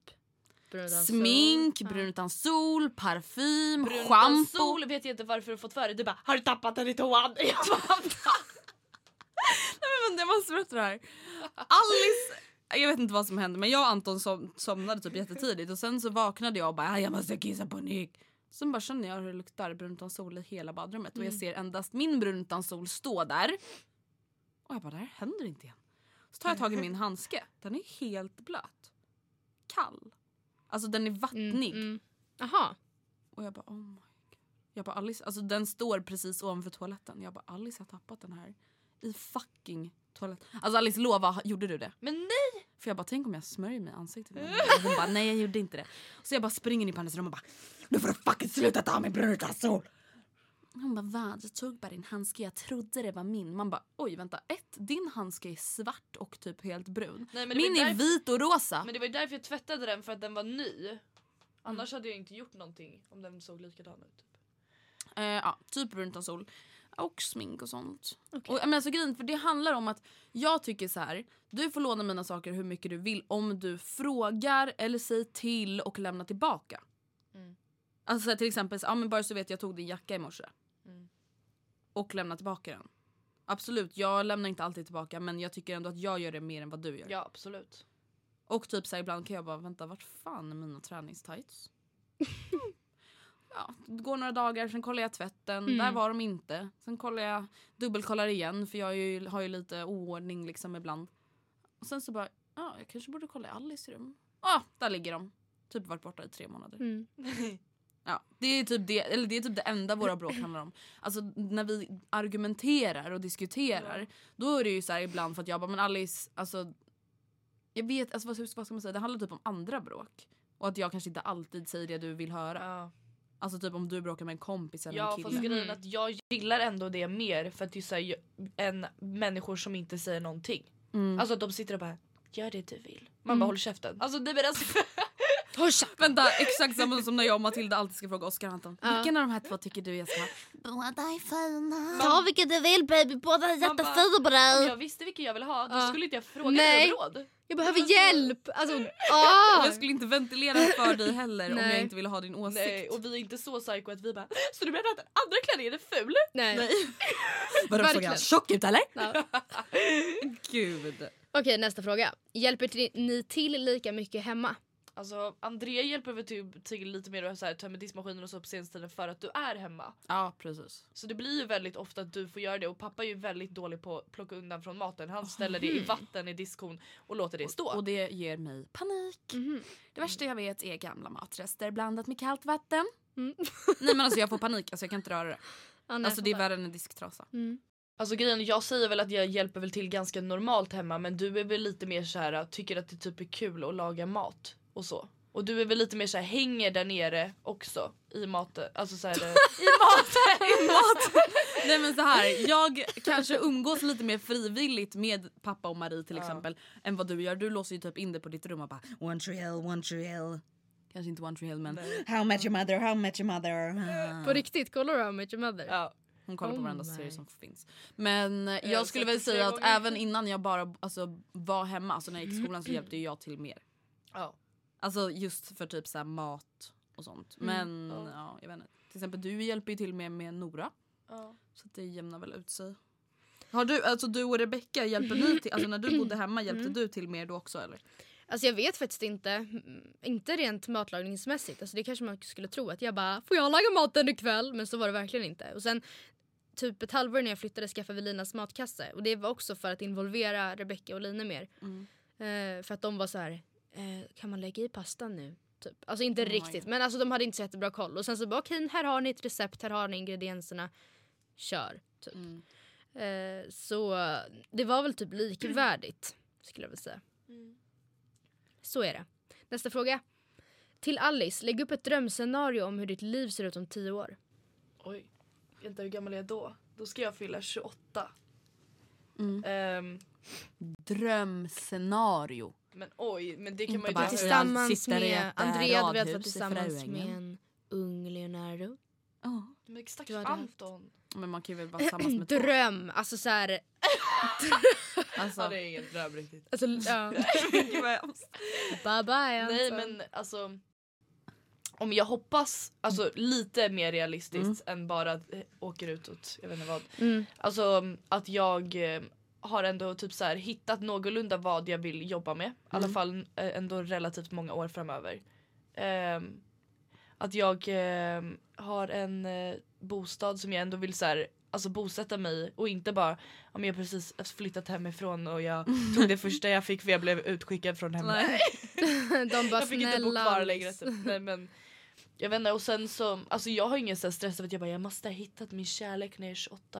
brun Smink, sol. brun utan sol, parfym, Brun schampo. sol vet jag inte varför du har fått för dig. Du bara har du tappat den i toan? Jag bara, Men jag måste berätta det här. Alice, jag vet inte vad som hände men jag och Anton som, somnade typ jättetidigt och sen så vaknade jag och bara "Ah, jag måste kissa på nytt. Sen bara känner jag hur det luktar brun sol i hela badrummet och jag ser endast min brun sol stå där. Och jag bara det här händer inte igen. Så tar jag tag i min handske, den är helt blöt. Kall. Alltså den är vattnig. Mm, mm. Och jag bara oh my god. Jag bara Alice, alltså den står precis ovanför toaletten. Jag bara Alice har tappat den här i fucking toaletten. Alltså Alice lova, gjorde du det? men nej! För jag bara tänk om jag smörjer mig i ansiktet. Och hon bara nej jag gjorde inte det. Så jag bara springer in på hennes rum och bara nu får du fucking sluta ta min brun utan sol. Hon bara vad? Jag tog bara din handske, jag trodde det var min. Man bara oj vänta, ett din handske är svart och typ helt brun. Nej, min är därför- vit och rosa. Men det var ju därför jag tvättade den för att den var ny. Annars hade jag inte gjort någonting om den såg likadan ut. Typ. Eh, ja, typ brun utan sol. Och smink och sånt. Och, men alltså, grejen, för det handlar om att jag tycker så här. Du får låna mina saker hur mycket du vill om du frågar eller säger till och lämnar tillbaka. Mm. Alltså här, till exempel, så, men bara så vet jag tog din jacka i morse. Mm. Och lämnar tillbaka den. Absolut, jag lämnar inte alltid tillbaka men jag tycker ändå att jag gör det mer än vad du gör. Ja absolut. Och typ så här, ibland kan jag bara vänta vart fan är mina träningstights? ja, det går några dagar, sen kollar jag tvätten, Mm. där var de inte. Sen kollar jag, dubbelkollar igen för jag ju, har ju lite oordning liksom ibland. Och sen så bara, ja jag kanske borde kolla i Alice rum. Ja, där ligger de. Typ varit borta i tre månader. Mm. Ja, det är typ det, eller det är typ det enda våra bråk handlar om. Alltså när vi argumenterar och diskuterar då är det ju så här ibland för att jag bara men Alice alltså jag vet alltså vad, vad ska man säga det handlar typ om andra bråk och att jag kanske inte alltid säger det du vill höra. Ja, Alltså typ om du bråkar med en kompis eller ja en fast kille. grejen är att jag gillar ändå det mer för att det är så här, än människor som inte säger någonting. Mm. Alltså att de sitter och bara gör det du vill. Man Mm. bara håll käften. Alltså det men alltså, Vänta, exakt samma som när jag och Matilda alltid ska fråga Oskar och Anton. Ja. Vilken av de här två tycker du jag ska ha? Båda är fina. Ta vilket du vill baby, båda är jättefina på Om dig. jag visste vilken jag ville ha då Ja. skulle inte jag fråga Nej. dig om råd. Jag behöver hjälp. Alltså, ah. Jag skulle inte ventilera för dig heller om Nej. jag inte ville ha din åsikt. Nej, och vi är inte så psycho att vi bara Så du menar att den andra klänningen är ful? Nej. Nej. Vadå såg jag tjock ut eller? Ja. Gud. Okej nästa fråga. Hjälper ni till lika mycket hemma? Alltså Andrea hjälper väl typ till lite mer att så här, ta med diskmaskinen och så på senaste för att du är hemma. Ja precis. Så det blir ju väldigt ofta att du får göra det och pappa är ju väldigt dålig på att plocka undan från maten. Han ställer det i vatten i diskhon och låter det stå. Och det ger mig panik. Mhm. Det värsta jag vet är gamla matrester blandat med kallt vatten. Mm. Nej men alltså jag får panik, alltså jag kan inte röra det. Ja, nej, Alltså det är värre än en disktrasa. Mm. Alltså grejen, jag säger väl att jag hjälper väl till ganska normalt hemma men du är väl lite mer så här tycker att det typ är kul att laga mat och så. Och du är väl lite mer så här hänger där nere också i maten. Alltså så här, eh, i maten! Nej men så här, jag kanske umgås lite mer frivilligt med pappa och Marie till Ja. exempel än vad du gör. Du låser ju typ in dig på ditt rum och bara one tree hill, one tree hill. Kanske inte one tree hill men Nej. how met your mother, how met your mother. På riktigt, kollar du How I Met Your Mother? Ja. Hon kollar på Oh varenda my. serie som finns. Men eh, har jag skulle väl säga att även innan jag bara alltså, var hemma, alltså när jag gick i skolan så hjälpte ju jag till mer. Ja. Alltså just för typ så här mat och sånt. Men Ja. ja. jag vet inte. Till exempel du hjälper ju till med med Nora. Ja. Så det jämnar väl ut sig. Har du, alltså du och Rebecca, hjälper ni till, alltså när du bodde hemma hjälpte du till mer då också eller? Alltså jag vet faktiskt inte. Mm, Inte rent matlagningsmässigt. Alltså det kanske man skulle tro att jag bara får jag laga maten ikväll? Men så var det verkligen inte. Och sen typ ett halvår när jag flyttade skaffade vi Linas matkasse. Och det var också för att involvera Rebecca och Line mer. Mm. Eh, för att de var så här, eh, kan man lägga i pastan nu? Typ. Alltså inte Oh riktigt men alltså de hade inte så jättebra koll. Och sen så bara okej här har ni ett recept, här har ni ingredienserna. Kör. Typ. Mm. Eh, så det var väl typ likvärdigt skulle jag vilja säga. Så är det. Nästa fråga. Till Alice, lägg upp ett drömscenario om hur ditt liv ser ut om tio år. Oj. Vänta hur gammal är jag då? Då ska jag fylla 28. Mm. Ehm, Drömscenario. Men oj, men det kan Inte man ju bara Tillsammans med Andrea, du vet radhus var i tillsammans med en ung Leonardo. Ja. Men stackars hade Anton. Men man kan ju väl vara tillsammans med två. Dröm, alltså så här, Alltså, Ja, det är ingen dröm riktigt. alltså, ja. Bye bye Anton. Nej men alltså om jag hoppas, alltså lite mer realistiskt än bara att eh, åker utåt, jag vet inte vad. Mm. Alltså att jag eh, har ändå typ så här hittat någorlunda vad jag vill jobba med. I alla fall eh, ändå relativt många år framöver. Ehm, att jag eh, har en eh, bostad som jag ändå vill så här, alltså bosätta mig och inte bara om jag precis flyttat hemifrån och jag tog det första jag fick för jag blev utskickad från hemmet. Nej. De bara jag fick inte bo kvar Alice." längre. Typ. Nej, men, jag vet inte och sen så, alltså jag har ingen så stress över att jag bara jag måste ha hittat min kärlek när jag är 28.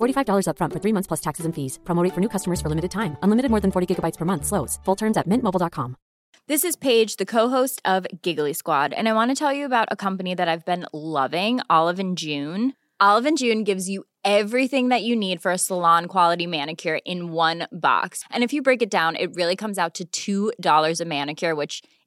$45 upfront for three months plus taxes and fees. Promo rate for new customers for limited time. Unlimited more than 40 gigabytes per month. Slows. Full terms at mintmobile.com. This is Paige, the co-host of Giggly Squad, and I want to tell you about a company that I've been loving, Olive and June. Olive and June gives you everything that you need for a salon quality manicure in one box. And if you break it down, it really comes out to $2 a manicure, which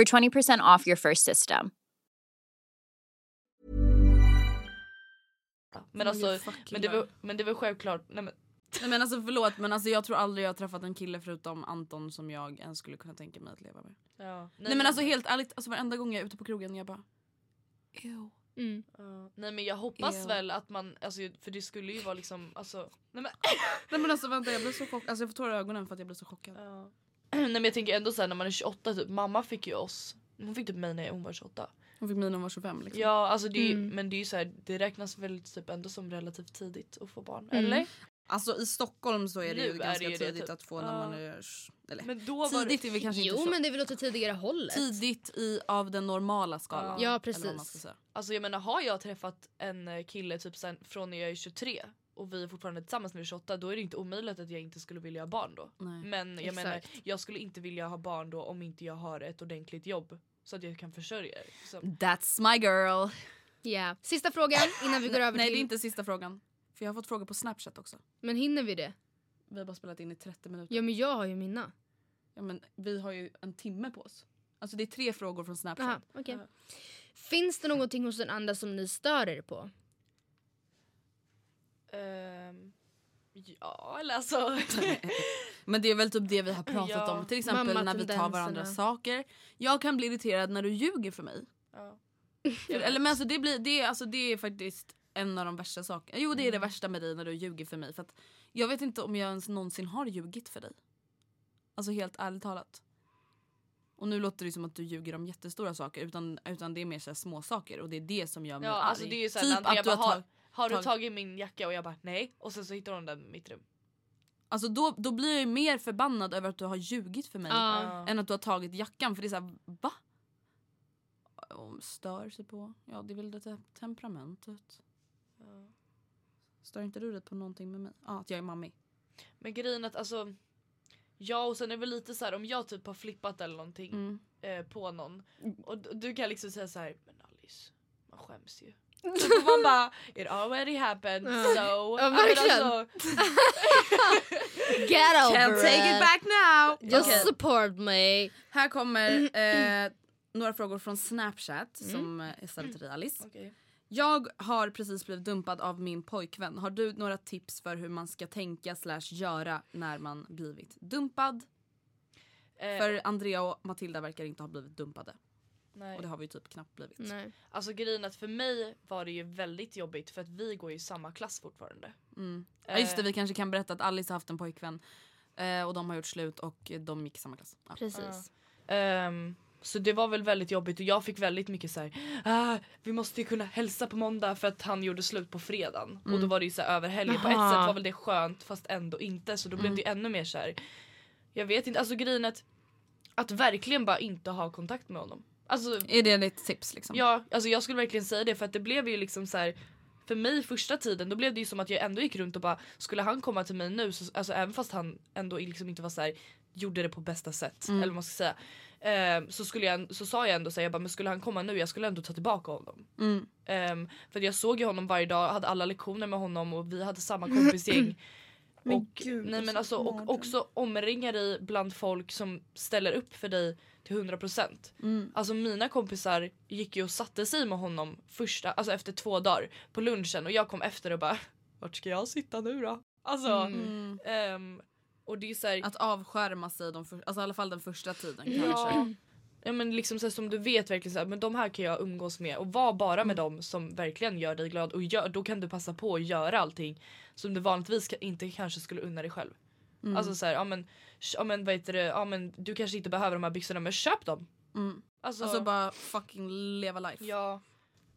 for 20% off your first system. Men alltså, men det, var, men det var självklart, nej men Nej men alltså förlåt men alltså jag tror aldrig jag har träffat en kille förutom Anton som jag ens skulle kunna tänka mig att leva med. Ja. Nej, men alltså helt ärligt, alltså varenda gång jag är ute på krogen jag bara Ew. Mm. Ja. Nej men jag hoppas Ew. väl att man, alltså, för det skulle ju vara liksom, alltså, nej men, Nej men alltså vänta jag blir så chockad, alltså jag får tårar i ögonen för att jag blir så chockad. ja. Nej men jag tänker ändå såhär när man är 28 typ, mamma fick ju oss, hon fick typ mig när hon var 28. Hon fick mig när hon var 25 liksom. Ja alltså det är, ju- Mm. men det är ju såhär, det räknas väl typ ändå som relativt tidigt att få barn, Mm. eller? Alltså i Stockholm så är det ju Nu är ganska det ju det, tidigt typ. att få när man är... Eller Men då var tidigt är vi kanske Jo inte så. men det är väl åt det tidigare hållet? Tidigt i, av den normala skalan. Ja, precis. vad man ska säga. Alltså jag menar har jag träffat en kille typ sen, från när jag är 23 och vi är fortfarande tillsammans när vi är 28 då är det inte omöjligt att jag inte skulle vilja ha barn då. Nej. Men jag menar Exakt. jag skulle inte vilja ha barn då om inte jag har ett ordentligt jobb så att jag kan försörja er. Så. That's my girl. Ja. Sista frågan innan vi går över Nej till... det är inte sista frågan. För jag har fått frågor på snapchat också. Men hinner vi det? Vi har bara spelat in i 30 minuter. Ja men jag har ju mina. Ja, men vi har ju en timme på oss. Alltså det är tre frågor från snapchat. Aha, okej. Finns det någonting hos den andra som ni stör er på? Ehm, ja eller alltså. Men det är väl typ det vi har pratat Ja. om. Till exempel när vi tar varandras saker. Jag kan bli irriterad när du ljuger för mig. ja. För, eller men alltså det, blir, det, är- alltså det är faktiskt en av de värsta sakerna. Jo det är det Mm. värsta med dig när du ljuger för mig. För att jag vet inte om jag ens någonsin har ljugit för dig. Alltså helt ärligt talat. Och nu låter det som att du ljuger om jättestora saker utan, utan det är mer så här små saker och det är det som gör mig ja arg. alltså det är ju såhär typ att du har, tag- har du tag- tagit min jacka och jag bara nej och sen så hittar hon den i mitt rum. Alltså då, då blir jag ju mer förbannad över att du har ljugit för mig Ja. än att du har tagit jackan för det är såhär va? Och stör sig på, ja det är väl det te- temperamentet. Ja. Stör inte du dig på någonting med mig? Ja att jag är mammi. Men grejen att alltså Ja och sen är det väl lite så här om jag typ har flippat eller någonting Mm. eh, på någon och d- du kan liksom säga så här men Alice man skäms ju. Så man bara it already happened so. Ja, verkligen. alltså, Get over Can't take it back now! Just Okej, support me. Här kommer eh, några frågor från snapchat som eh, är ställda till dig Alice. okej. Jag har precis blivit dumpad av min pojkvän. Har du några tips för hur man ska tänka slash göra när man blivit dumpad? Eh, För Andrea och Matilda verkar inte ha blivit dumpade. Nej. Och det har vi typ knappt blivit. Nej. Alltså grejen att för mig var det ju väldigt jobbigt för att vi går ju i samma klass fortfarande. Mm. Ja, just det, Eh. vi kanske kan berätta att Alice har haft en pojkvän. Eh, och de har gjort slut och de gick i samma klass. Ja. Precis. Ehm, så det var väl väldigt jobbigt och jag fick väldigt mycket så här. Ah, vi måste ju kunna hälsa på måndag för att han gjorde slut på fredagen. Och då var det ju så här över helgen. På ett sätt var väl det skönt fast ändå inte så då blev det ju ännu mer så här. Jag vet inte, alltså grejen att, att verkligen bara inte ha kontakt med honom. Alltså Är det ditt tips liksom? Ja, alltså jag skulle verkligen säga det för att det blev ju liksom så här. För mig första tiden då blev det ju som att jag ändå gick runt och bara skulle han komma till mig nu så alltså även fast han ändå liksom inte var så här gjorde det på bästa sätt eller vad man ska säga. Eh, så, skulle jag, så sa jag ändå så här, jag bara, men skulle han komma nu jag skulle ändå ta tillbaka honom. Mm. Ehm, för jag såg ju honom varje dag, hade alla lektioner med honom och vi hade samma kompisgäng. och, nej, men alltså, och också omringa dig bland folk som ställer upp för dig till 100%. Mm. Alltså mina kompisar gick ju och satte sig med honom första, alltså efter två dagar på lunchen och jag kom efter och bara vart ska jag sitta nu då? Alltså Mm. ehm, och det är så här, Att avskärma sig de för, alltså i alla fall den första tiden kanske. Ja men liksom så här, som du vet verkligen så här, men de här kan jag umgås med och var bara med dem som verkligen gör dig glad och gör, då kan du passa på att göra allting som du vanligtvis inte kanske skulle unna dig själv. Mm. Alltså så här, ja men, ja men vad heter det, ja men du kanske inte behöver de här byxorna men köp dem. Mm. Alltså, Alltså bara fucking leva life. ja.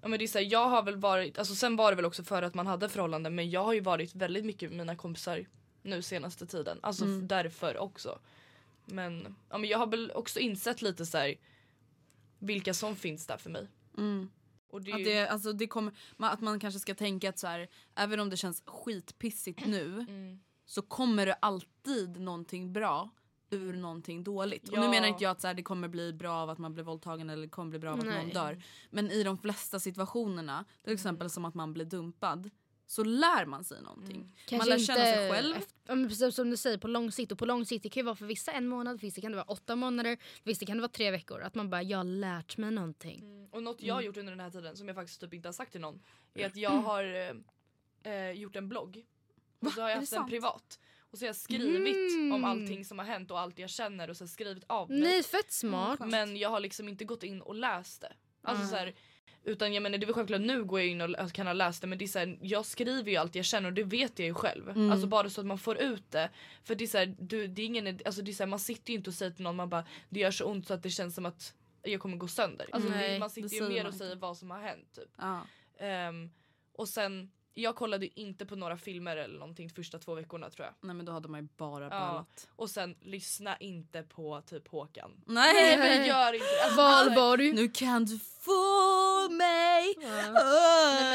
Ja men det är så här, jag har väl varit, alltså sen var det väl också för att man hade förhållanden men jag har ju varit väldigt mycket med mina kompisar nu senaste tiden. Alltså Mm. därför också. Men, ja, men jag har väl också insett lite så här. vilka som finns där för mig. Mm. Och det Att, det, alltså, det kommer, att man kanske ska tänka att så här, även om det känns skitpissigt nu mm. så kommer det alltid någonting bra ur någonting dåligt. Och nu Ja. menar inte jag att så här, det kommer bli bra av att man blir våldtagen eller kommer bli bra av att Nej. någon dör. Men i de flesta situationerna, till exempel som att man blir dumpad, så lär man sig någonting. Man Kanske lär känna sig själv. Efter, men precis som du säger på lång sikt och på lång sikt det kan ju vara för vissa en månad, för vissa kan det vara åtta månader, för vissa kan det vara tre veckor. Att man bara jag har lärt mig någonting. Mm. Och något jag har gjort under den här tiden som jag faktiskt typ inte har sagt till någon är att jag har eh, eh, gjort en blogg. Och så har jag haft den privat. Och så har jag skrivit Mm. om allting som har hänt och allt jag känner och så har jag skrivit av mig. Nej fett smart. Men jag har liksom inte gått in och läst det. Alltså Mm. så här, utan jag menar det är väl självklart nu går jag in och kan ha läst det men det är så här, jag skriver ju allt jag känner och det vet jag ju själv. Mm. Alltså bara så att man får ut det. För det är så här, du, det är ingen, alltså det är så här, man sitter ju inte och säger till någon man bara det gör så ont så att det känns som att jag kommer gå sönder. Alltså Nej, det, man sitter ju mer och säger vad som har hänt. Typ. Ja. Ehm, och sen, jag kollade inte på några filmer eller någonting de första två veckorna tror jag. Nej men då hade man ju bara Ja. ballat. Och sen lyssna inte på typ Håkan. Nej! Nej men gör inte det. Alltså, Valborg. Nu kan du få mig! Nej,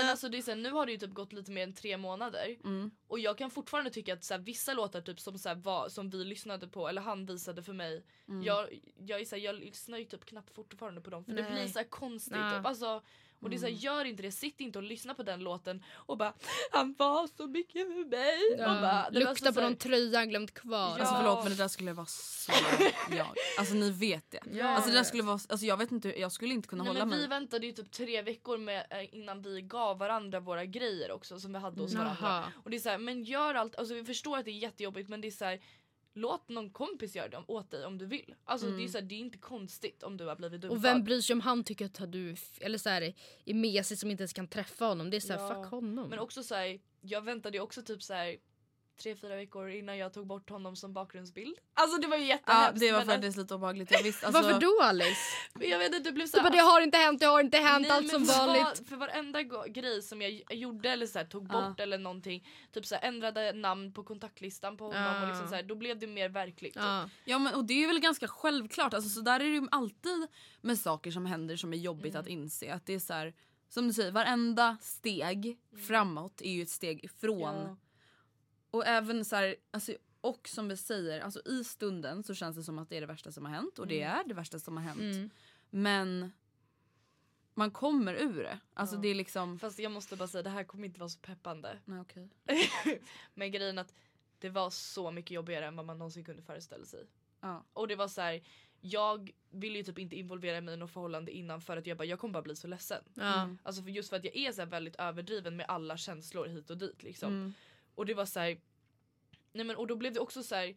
men alltså det är så här, nu har det ju typ gått lite mer än tre månader Mm. och jag kan fortfarande tycka att så här, vissa låtar typ som, så här, var, som vi lyssnade på eller han visade för mig. Mm. Jag, jag, är så jag lyssnar ju typ knappt fortfarande på dem för det Nej. blir så konstigt. Ja. Typ. Alltså, och det är så här, Mm. gör inte det, sitt inte och lyssna på den låten och bara han var så mycket med mig. Ja. Och bara, Lukta så på så här- någon tröja glömt kvar. Ja. Alltså förlåt men det där skulle vara så jag. Alltså ni vet det. Ja. Alltså det där skulle vara, alltså jag vet inte, jag skulle inte kunna Nej, hålla men vi mig. väntade ju typ tre veckor med, eh, innan vi gav varandra våra grejer också som vi hade hos varandra. Jaha. Och det är så här, men gör allt, alltså vi förstår att det är jättejobbigt men det är så här, låt någon kompis göra det åt dig om du vill. Alltså det, är så här, det är inte konstigt om du har blivit dumpad. Och vem bryr sig om han tycker att du eller så här, är mesig som inte ens kan träffa honom. Det är så här, Ja. fuck honom. Men också så här, jag väntade också typ så här tre, fyra veckor innan jag tog bort honom som bakgrundsbild. Alltså det var ju Ja jättehemskt. det var faktiskt lite obehagligt. Jag alltså, Varför då Alice? alltså, jag vet inte, det blev så Du bara, det har inte hänt, det har inte hänt, Nej, allt som vanligt. var- För varenda grej som jag gjorde eller så här, tog Ja. bort eller någonting, typ så här, ändrade namn på kontaktlistan på honom Ja. och liksom så här, då blev det mer verkligt. typ. Ja. Ja men och det är väl ganska självklart. Alltså, så där är det ju alltid med saker som händer som är jobbigt Mm. att inse. Att det är så som du säger, varenda steg framåt är ju ett steg ifrån. Mm. Ja. Och även så här, alltså, och som vi säger, alltså i stunden så känns det som att det är det värsta som har hänt. Och det Mm. är det värsta som har hänt. Mm. Men man kommer ur det. Alltså Ja. det är liksom... Fast jag måste bara säga, det här kommer inte vara så peppande. Nej, okej. Men grejen att det var så mycket jobbigare än vad man någonsin kunde föreställa sig. Ja. Och det var så här, jag ville ju typ inte involvera mig i något förhållande innan för att jag bara, jag kommer bara bli så ledsen. Ja. Alltså för just för att jag är så här väldigt överdriven med alla känslor hit och dit liksom. Mm. Och det var så här, nej men och då blev det också så här.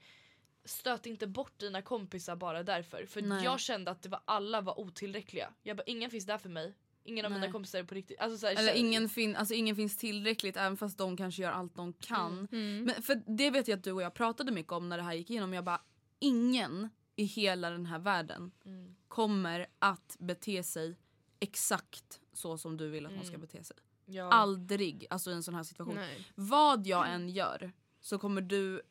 Stöt inte bort dina kompisar bara därför. För Nej. jag kände att det var, alla var otillräckliga. Jag bara ingen finns där för mig. Ingen av Nej. mina kompisar är på riktigt. Alltså så här, Eller ingen, fin- alltså ingen finns tillräckligt även fast de kanske gör allt de kan. Mm. Men för det vet jag att du och jag pratade mycket om när det här gick igenom. Jag bara, ingen i hela den här världen Mm. kommer att bete sig exakt så som du vill att hon ska Mm. bete sig. Ja. Aldrig, alltså i en sån här situation. Nej. Vad jag än gör så kommer du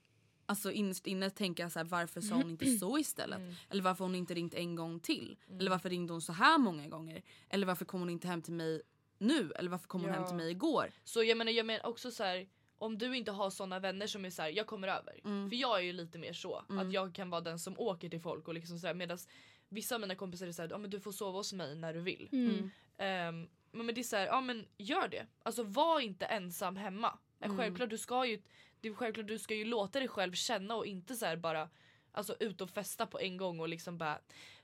alltså innerst inne tänka så här, varför sa hon inte så istället? Mm. Eller varför hon inte ringt en gång till? Eller varför ringde hon så här många gånger? Eller varför kom hon inte hem till mig nu? Eller varför kom hon hem till mig igår? Så jag menar, jag menar också så här. Om du inte har såna vänner som är så här, jag kommer över. Mm. För jag är ju lite mer så. Att jag kan vara den som åker till folk och liksom sådär. Medan vissa av mina kompisar är såhär, ja men du får sova hos mig när du vill. Mm. Men, men det är såhär, ja men gör det. Alltså var inte ensam hemma. Mm. Självklart du ska ju, det är självklart du ska ju låta dig själv känna och inte så här bara Alltså ut och festa på en gång och liksom bara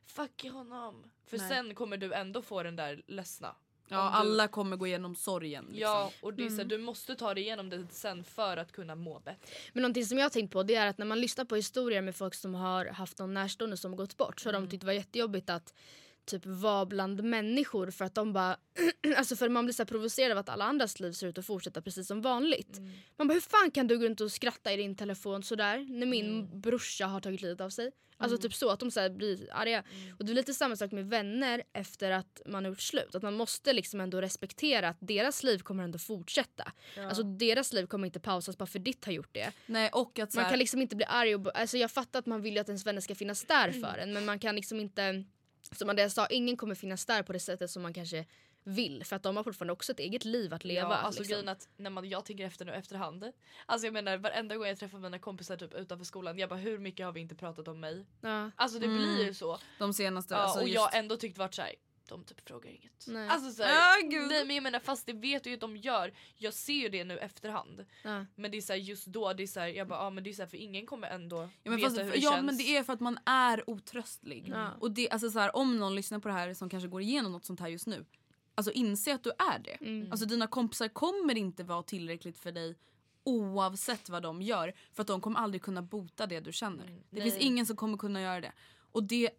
Fuck honom. För Nej. sen kommer du ändå få den där ledsna. Ja, du- alla kommer gå igenom sorgen. Liksom. Ja och det är så här, du måste ta dig igenom det sen för att kunna må bättre. Men någonting som jag har tänkt på det är att när man lyssnar på historier med folk som har haft någon närstående som har gått bort så har de tyckt det var jättejobbigt att typ vara bland människor för att de bara alltså för man blir så här provocerad av att alla andras liv ser ut att fortsätta precis som vanligt. Man bara hur fan kan du gå runt och skratta i din telefon sådär när min brorsa har tagit livet av sig? Alltså typ så att de så här blir arga. Och det är lite samma sak med vänner efter att man har gjort slut. Att man måste liksom ändå respektera att deras liv kommer ändå fortsätta. Alltså deras liv kommer inte pausas bara för ditt har gjort det. Nej, och att så Man här, kan liksom inte bli arg och, alltså jag fattar att man vill ju att ens vänner ska finnas där för en men man kan liksom inte som Andreas sa, ingen kommer finnas där på det sättet som man kanske vill för att de har fortfarande också ett eget liv att leva. Ja, alltså liksom. grejen att när man, jag tänker efter nu efterhand. Alltså jag menar varenda gång jag träffar mina kompisar typ utanför skolan. Jag bara hur mycket har vi inte pratat om mig? ja. Alltså det blir ju så. De senaste, Ja, alltså och just, jag har ändå tyckt varit såhär. De typ frågar inget. Nej. Alltså såhär, Ja, gud. nej men jag menar fast det vet jag ju att de gör. Jag ser ju det nu efterhand. Ja. Men det är såhär just då, det är såhär, jag bara ja men det är såhär för ingen kommer ändå Ja, men, veta fast, hur det ja känns. men det är för att man är otröstlig. Ja. Och det, alltså, så här, om någon lyssnar på det här som kanske går igenom något sånt här just nu. Alltså inse att du är det. Mm. Alltså dina kompisar kommer inte vara tillräckligt för dig oavsett vad de gör. För att de kommer aldrig kunna bota det du känner. Det Mm. nej. finns ingen som kommer kunna göra det. Och det,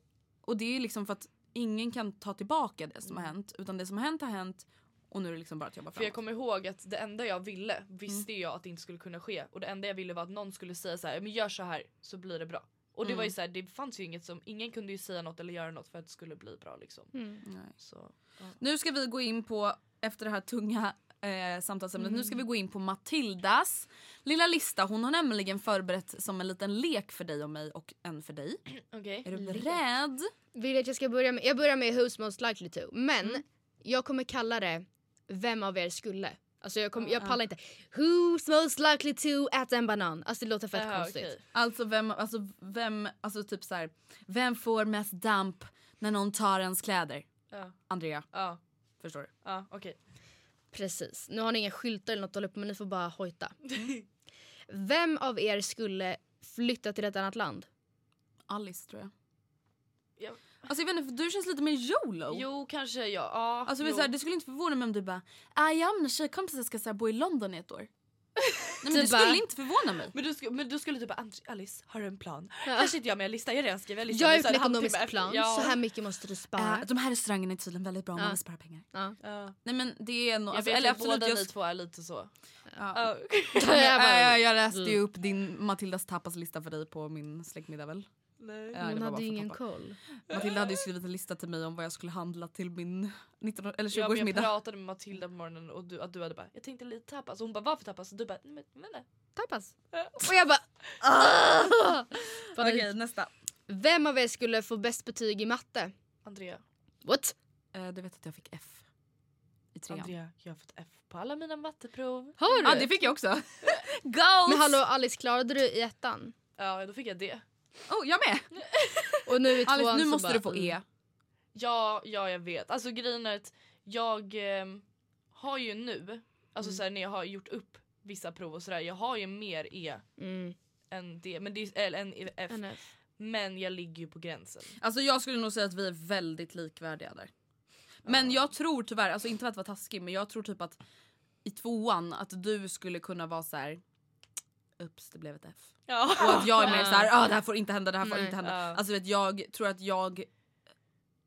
och det är liksom för att ingen kan ta tillbaka det som har hänt. Utan det som har hänt har hänt och nu är det liksom bara att jobba För jag framåt. kommer ihåg att det enda jag ville visste Mm. jag att det inte skulle kunna ske. Och det enda jag ville var att någon skulle säga så här, men gör så här så blir det bra. Och det var Mm. ju så här, det fanns ju inget som, ingen kunde ju säga något eller göra något för att det skulle bli bra liksom. Mm. Nej. Så, ja. Nu ska vi gå in på, efter det här tunga eh, samtalsämnet, nu ska Mm. vi gå in på Matildas lilla lista. Hon har nämligen förberett som en liten lek för dig och mig och en för dig. Okej. Är du beredd? Vill du att jag ska börja med, jag börjar med Who's most likely to. Men Mm. jag kommer kalla det Vem av er skulle. Alltså jag, kommer, jag Ah. pallar inte. Who's most likely to äta en banan? Alltså det låter fett Jaha, konstigt. okej. Alltså vem, alltså vem, alltså typ så här, vem får mest damp när någon tar ens kläder? Ja, Andrea, ja, förstår du? ja okej. Precis. Nu har ni inga skyltar eller något att hålla upp men ni får bara hojta. Vem av er skulle flytta till ett annat land? Alice tror jag. Ja. Alltså jag vet inte, för du känns lite mer YOLO. Jo kanske ja. ja Alltså jo. så här, det skulle inte förvåna mig om du bara ah, ja mina tjejkompisar ska så här, bo i London i ett år. Nej, men det Typ skulle bara- inte förvåna mig. men, du skulle, men du skulle typ bara "Andri- Alice har du en plan? Här sitter jag med en lista, jag har redan skrivit en lista. Jag har gjort så här en ekonomisk plan. Ja. Så här mycket måste du spara. Eh, de här restaurangerna är tydligen väldigt bra om Ja. man vill spara pengar. Ja. Ja. Nej men det är nog, Jag alltså, eller absolut båda jag, ni två är lite så. ja. Ja. jag, jag, jag läste ju upp din Matildas tapaslista för dig på min släktmiddag väl? Nej. Ja, Hon hade ju ingen tappa. koll. Matilda hade ju skrivit en lista till mig om vad jag skulle handla till min 19, eller Ja, men 20-årsmiddag. jag pratade med Matilda på morgonen och du, att du hade bara jag tänkte lite tapas och hon bara varför tapas? Och du bara nej men jag vet inte. Tapas. Ja. Och jag bara... ah! Okej nästa. Vem av er skulle få bäst betyg i matte? Andrea, What? Eh, du vet att jag fick F i trean. Andrea jag har fått F på alla mina matteprov. Har du? Ja det fick jag också. Goals! Men hallå Alice, klarade du i ettan? Ja då fick jag det. Oh, jag med! Och nu i tvåan Alice nu så måste bara, du få mm. E. Ja, ja jag vet. Alltså grejen är att jag ehm, har ju nu, alltså så här, när jag har gjort upp vissa prov och sådär, jag har ju mer E Mm. än D, men det eller än F. NF. Men jag ligger ju på gränsen. Alltså jag skulle nog säga att vi är väldigt likvärdiga där. Men jag tror tyvärr, alltså inte för att vara taskig men jag tror typ att i tvåan att du skulle kunna vara så här. Ups det blev ett F. Ja. Och att jag är mer såhär, ah, det här får inte hända, det här får Nej. inte hända. Ja. Alltså vet, jag tror att jag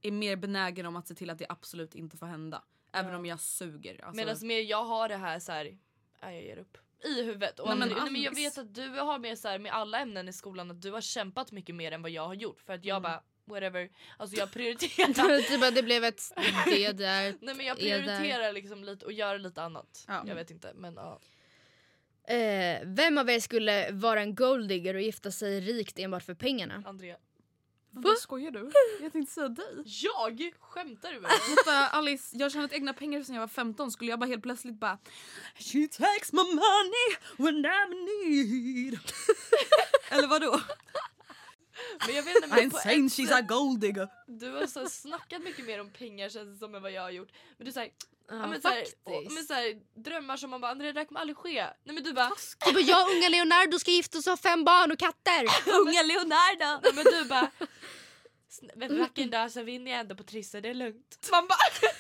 är mer benägen om att se till att det absolut inte får hända. Även Ja. om jag suger. Alltså, Medan mer jag har det här så här, jag ger upp. I huvudet. Och Nej, men nej, men jag vet att du har med så här, med alla ämnen i skolan att du har kämpat mycket mer än vad jag har gjort. För att jag bara whatever, alltså jag prioriterar. typ att det blev ett D där. Nej men jag prioriterar liksom lite och gör lite annat. Ja. Jag vet inte men ja. Eh, vem av er skulle vara en golddigger och gifta sig rikt enbart för pengarna? Andrea. Vad skojar du? Jag tänkte säga dig. Jag? Skämtar du med mig? Alice, jag har tjänat egna pengar sedan jag var 15. Skulle jag bara helt plötsligt bara She takes my money when I'm in need. Eller vadå? Men jag vet inte, men I'm saying ett she's a gold digger. Du har så snackat mycket mer om pengar känns det som än vad jag har gjort. Men du säger Ja, ja, men så här, och, men så här, drömmar som man bara Andrea det där kommer aldrig ske. Nej men du bara Du bara, jag och unga Leonardo ska gifta oss och ha fem barn och katter. Unga Leonardo. Nej men du bara "Sn- Men vacker dag så vinner jag ändå på Trisse, det är lugnt. Man bara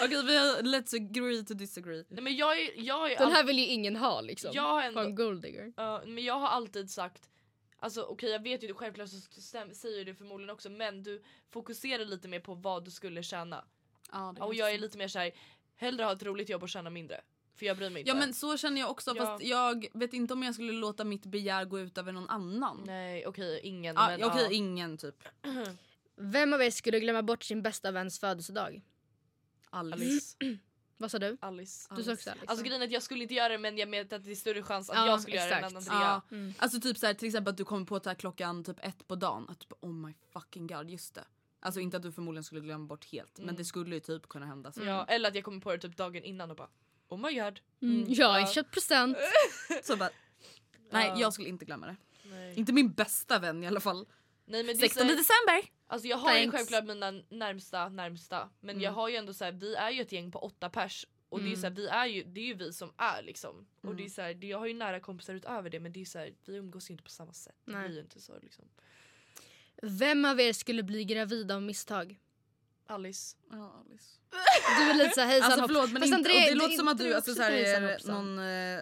Okej vi har let's agree to disagree. Nej men jag är, jag är Den här vill ju ingen ha liksom. Jag har ändå- Ha en golddigger. Ja, men jag har alltid sagt Alltså okej jag vet ju självklart så stäm, säger du förmodligen också men du fokuserar lite mer på vad du skulle tjäna. Ja, det Och jag är lite mer såhär hellre ha ett roligt jobb och tjäna mindre. För jag bryr mig inte. Ja men så känner jag också Ja. fast jag vet inte om jag skulle låta mitt begär gå ut över någon annan. Nej okej ingen Ja, men Okej ja. ingen typ. Vem av er skulle glömma bort sin bästa väns födelsedag? Alice. Alice. Vad sa du? Alice. Du sa också Alex. Alltså grejen är att jag skulle inte göra det men jag vet att det är större chans att Ja, jag skulle göra det än exakt. Andrea. Ja. Mm. Alltså typ såhär, till exempel att du kommer på att det här klockan typ ett på dagen. Att typ, oh my fucking god just det. Alltså inte att du förmodligen skulle glömma bort helt men det skulle ju typ kunna hända. Så, Ja, eller att jag kommer på det typ dagen innan och bara oh my god. Mm, jag har köpt present. så bara, nej Ja. jag skulle inte glömma det. Nej. Inte min bästa vän i alla fall. Nej, men det är 16 så här- december! Alltså jag har ju självklart mina närmsta närmsta men jag har ju ändå så här, vi är ju ett gäng på åtta pers och det är ju så här, vi är ju, det är ju vi som är liksom. Och det är så här, det- jag har ju nära kompisar utöver det men det är så här, vi umgås ju inte på samma sätt. Det Nej. blir ju inte så liksom. Vem av er skulle bli gravid av misstag? Alice. Ja, Alice. Du är lite såhär hejsan Alltså förlåt men Fast inte, André- och det låter det- som att det du är alltså, så här, är hoppsan. någon... Eh,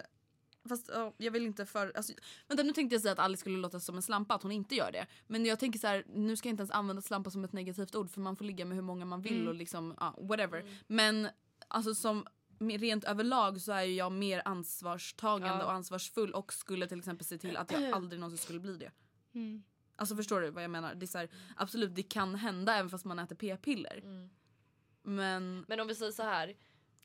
fast ja, jag vill inte för... Alltså, vänta nu tänkte jag säga att Alice skulle låta som en slampa, att hon inte gör det. Men jag tänker så här, nu ska jag inte ens använda slampa som ett negativt ord för man får ligga med hur många man vill och liksom, ja, whatever. Men alltså som rent överlag så är jag mer ansvarstagande Ja. och ansvarsfull och skulle till exempel se till att jag aldrig någonsin skulle bli det. Mm. Alltså förstår du vad jag menar? Det är så här, absolut det kan hända även fast man äter p-piller. Men, Men om vi säger så här,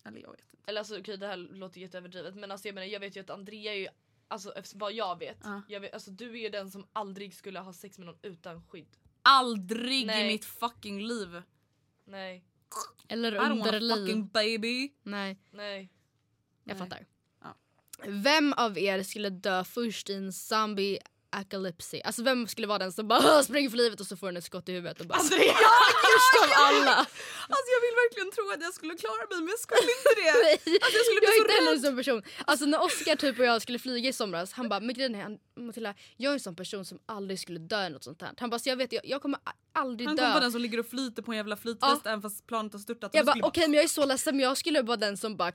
eller jag vet inte. eller alltså okej det här låter jätteöverdrivet men alltså jag menar jag vet ju att Andrea är ju Alltså vad jag vet, Ja. jag vet alltså, du är ju den som aldrig skulle ha sex med någon utan skydd. Aldrig Nej. i mitt fucking liv. Nej, Eller I don't want a underliv. fucking baby. Nej, nej. jag Nej. fattar. Ja. Vem av er skulle dö först i en zombie apocalypse? Alltså vem skulle vara den som bara "Åh, springer för livet och så får den ett skott i huvudet och bara Andrea! först av alla. Alltså jag vill verkligen tro att jag skulle klara mig men jag skulle inte det. Nej, Alltså, jag skulle bli jag är inte heller en sån person. Alltså när Oscar typ och jag skulle flyga i somras, han bara men grejen är han- Matilda, jag är en sån person som aldrig skulle dö i något sånt här. Han bara så jag vet jag, jag kommer aldrig Han dö. kommer vara den som ligger och flyter på en jävla flytväst även fast planet har störtat. Jag bara okej men jag är så ledsen men jag skulle vara den som bara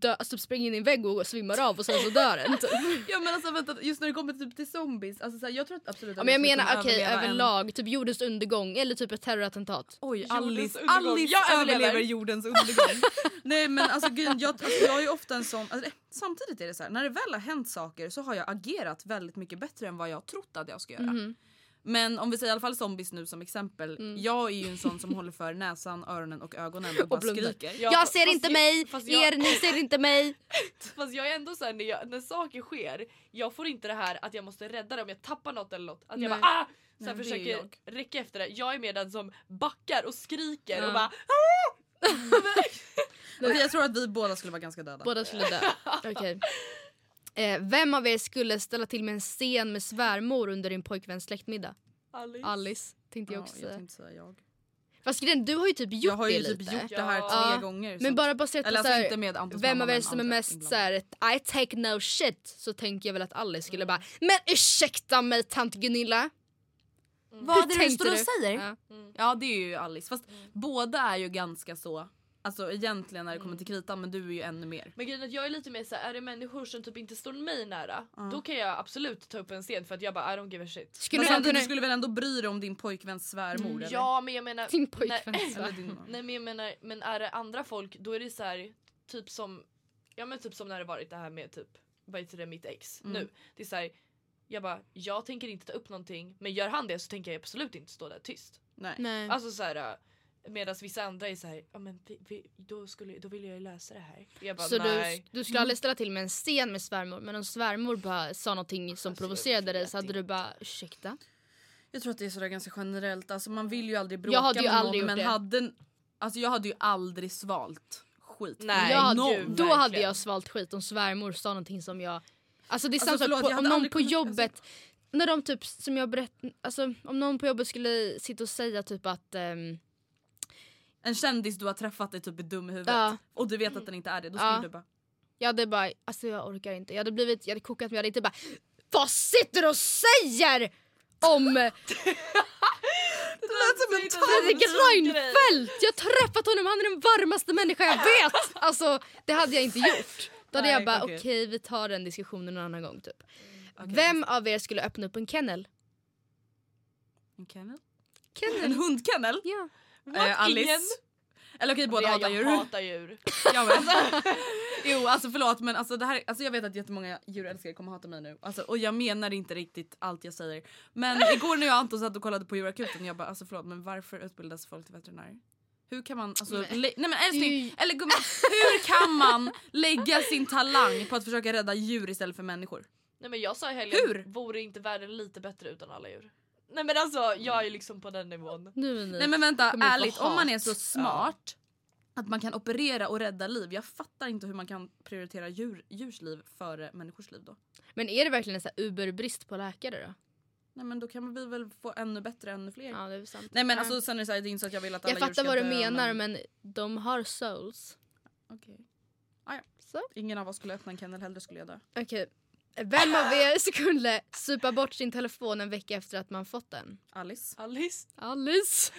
dö, alltså, springer in i en vägg och svimmar av och sen så dör den. Typ. Ja men alltså vänta, just när det kommer typ till zombies, alltså, så här, jag tror att absolut Ja, att men jag menar okej en- överlag, typ jordens undergång eller typ ett terrorattentat. Oj, Alice. Alice Jag överlever. överlever. jordens undergång. Nej men alltså, grejen, jag, alltså jag är ju ofta en sån, alltså, samtidigt är det så här, när det väl har hänt saker så har jag agerat väldigt mycket bättre än vad jag trott att jag ska göra. Mhm. Men om vi säger i alla fall zombies nu som exempel. Mm. Jag är ju en sån som håller för näsan, öronen och ögonen och bara blundar. skriker. Ja, jag ser inte jag- mig, jag- er ni ser inte mig. Fast jag är ändå såhär när, jag, när saker sker, jag får inte det här att jag måste rädda det om jag tappar något eller något. Att jag Nej. bara ah! Sen Nej, försöker jag. räcka efter det. Jag är mer den som backar och skriker Ja. och bara Okej, jag tror att vi båda skulle vara ganska döda. Båda skulle dö. Okej. Eh, vem av er skulle ställa till med en scen med svärmor under din pojkväns släktmiddag? Alice. Alice tänkte jag Ja, också jag säga. tänkte säga jag. Fast grejen, du har ju typ gjort Jag har ju det typ lite. gjort det här Ja. tre Ja. gånger. Men bara baserat på Eller alltså såhär, inte med Antons vem av er som är mest såhär I take no shit så tänker jag väl att Alice skulle bara Men ursäkta mig tant Gunilla. Vad Hur är det du står och säger? Ja. Ja det är ju Alice. Fast båda är ju ganska så. Alltså egentligen när det kommer till kritan men du är ju ännu mer. Men grejen är att jag är lite mer såhär, är det människor som typ inte står mig nära, då kan jag absolut ta upp en scen för att jag bara I don't give a shit. Skulle men du kunna... du skulle väl ändå bry dig om din pojkväns svärmor eller? Ja men jag menar... Din pojkvän nej, Eller din... nej men jag menar, men är det andra folk då är det så här typ som, ja men typ som när det varit det här med typ, vad heter det, mitt ex Mm. nu. Det är så här, jag bara, jag tänker inte ta upp någonting men gör han det så tänker jag absolut inte stå där tyst. Nej. Nej. Alltså så här. Medan vissa andra är så här, ja men vi, vi, då, skulle, då vill jag ju lösa det här. Jag bara Så du, nej. du skulle aldrig ställa till med en scen med svärmor men om svärmor bara sa någonting som Alltså, provocerade dig så hade inte. du bara ursäkta? Jag tror att det är sådär ganska generellt. Alltså man vill ju aldrig bråka Jag hade ju med aldrig någon men det. hade... Alltså jag hade ju aldrig svalt skit. Nej, jag hade, någon, då hade jag svalt skit om svärmor sa någonting som jag... Alltså det är Alltså, samma sak om någon på jobbet när de typ som jag berätt, alltså om någon på jobbet skulle sitta och säga typ att ehm, En kändis du har träffat är typ dum i huvudet. Ja. Och du vet att den inte är det. Då skulle Ja. du bara... jag hade bara, alltså jag orkar inte. Jag hade blivit, jag hade kokat men jag hade inte bara Vad sitter du och säger om Det lät som en Fredrik Reinfeldt! Jag har träffat honom, han är den varmaste människa jag vet! Alltså det hade jag inte gjort. Då hade Nej, jag bara okej. okej vi tar den diskussionen en annan gång typ. Okej. Vem av er skulle öppna upp en kennel? En kennel? Kennel? En hundkennel? Ja. Eh, Alice? Ingen? Eller okej båda jag, hatar jag djur. hatar djur. Ja, men. jo alltså förlåt men alltså, det här, alltså jag vet att jättemånga djurälskare kommer hata mig nu. Alltså, och jag menar inte riktigt allt jag säger. Men igår när jag och Anton satt och kollade på djurakuten jag bara alltså förlåt men varför utbildas folk till veterinärer? Hur kan man, alltså, Nej. nej men älskling, eller gumman, hur kan man lägga sin talang på att försöka rädda djur istället för människor? Nej men jag sa i helgen, Hur? vore inte världen lite bättre utan alla djur? Nej men alltså jag är liksom på den nivån. Nu är ni. Nej men vänta, ärligt. Om man är så smart att man kan operera och rädda liv. Jag fattar inte hur man kan prioritera djur, djurs liv före människors liv då. Men är det verkligen en sån här uberbrist på läkare då? Nej men då kan vi väl få ännu bättre, ännu fler. Ja det är sant. Nej men Ja. alltså sen är det, så här, det är inte så att jag vill att alla jag fattar vad du dö, menar men... de har souls. Okej. Ah, ja. Så. Ingen av oss skulle öppna en kennel, hellre skulle jag dö. Okej. Vem av er skulle supa bort sin telefon en vecka efter att man fått den? Alice. Alice. Alice.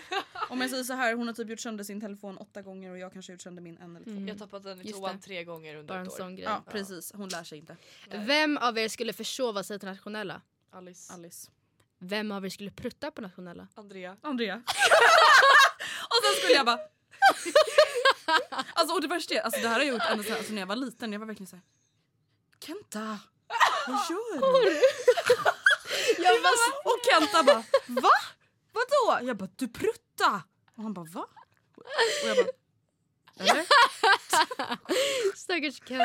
Om jag säger så här, hon har typ gjort sönder sin telefon åtta gånger och jag kanske har gjort sönder min en eller två. Mm. Jag har tappat den i Just toan det. tre gånger under Bara en ett år. sån grej. Ja precis, hon lär sig inte. Vem av er skulle försova sig till nationella? Alice. Alice. Vem av er skulle prutta på nationella? Andrea. Andrea. och sen skulle jag bara... alltså och det värsta är, alltså det här har jag gjort ända sedan alltså, när jag var liten. Jag var verkligen såhär... Kenta! Vad gör du? jag bara, och Kenta bara va? Vadå? Jag bara du prutta! Och han bara va? Och jag bara eller? Stackars Kenta.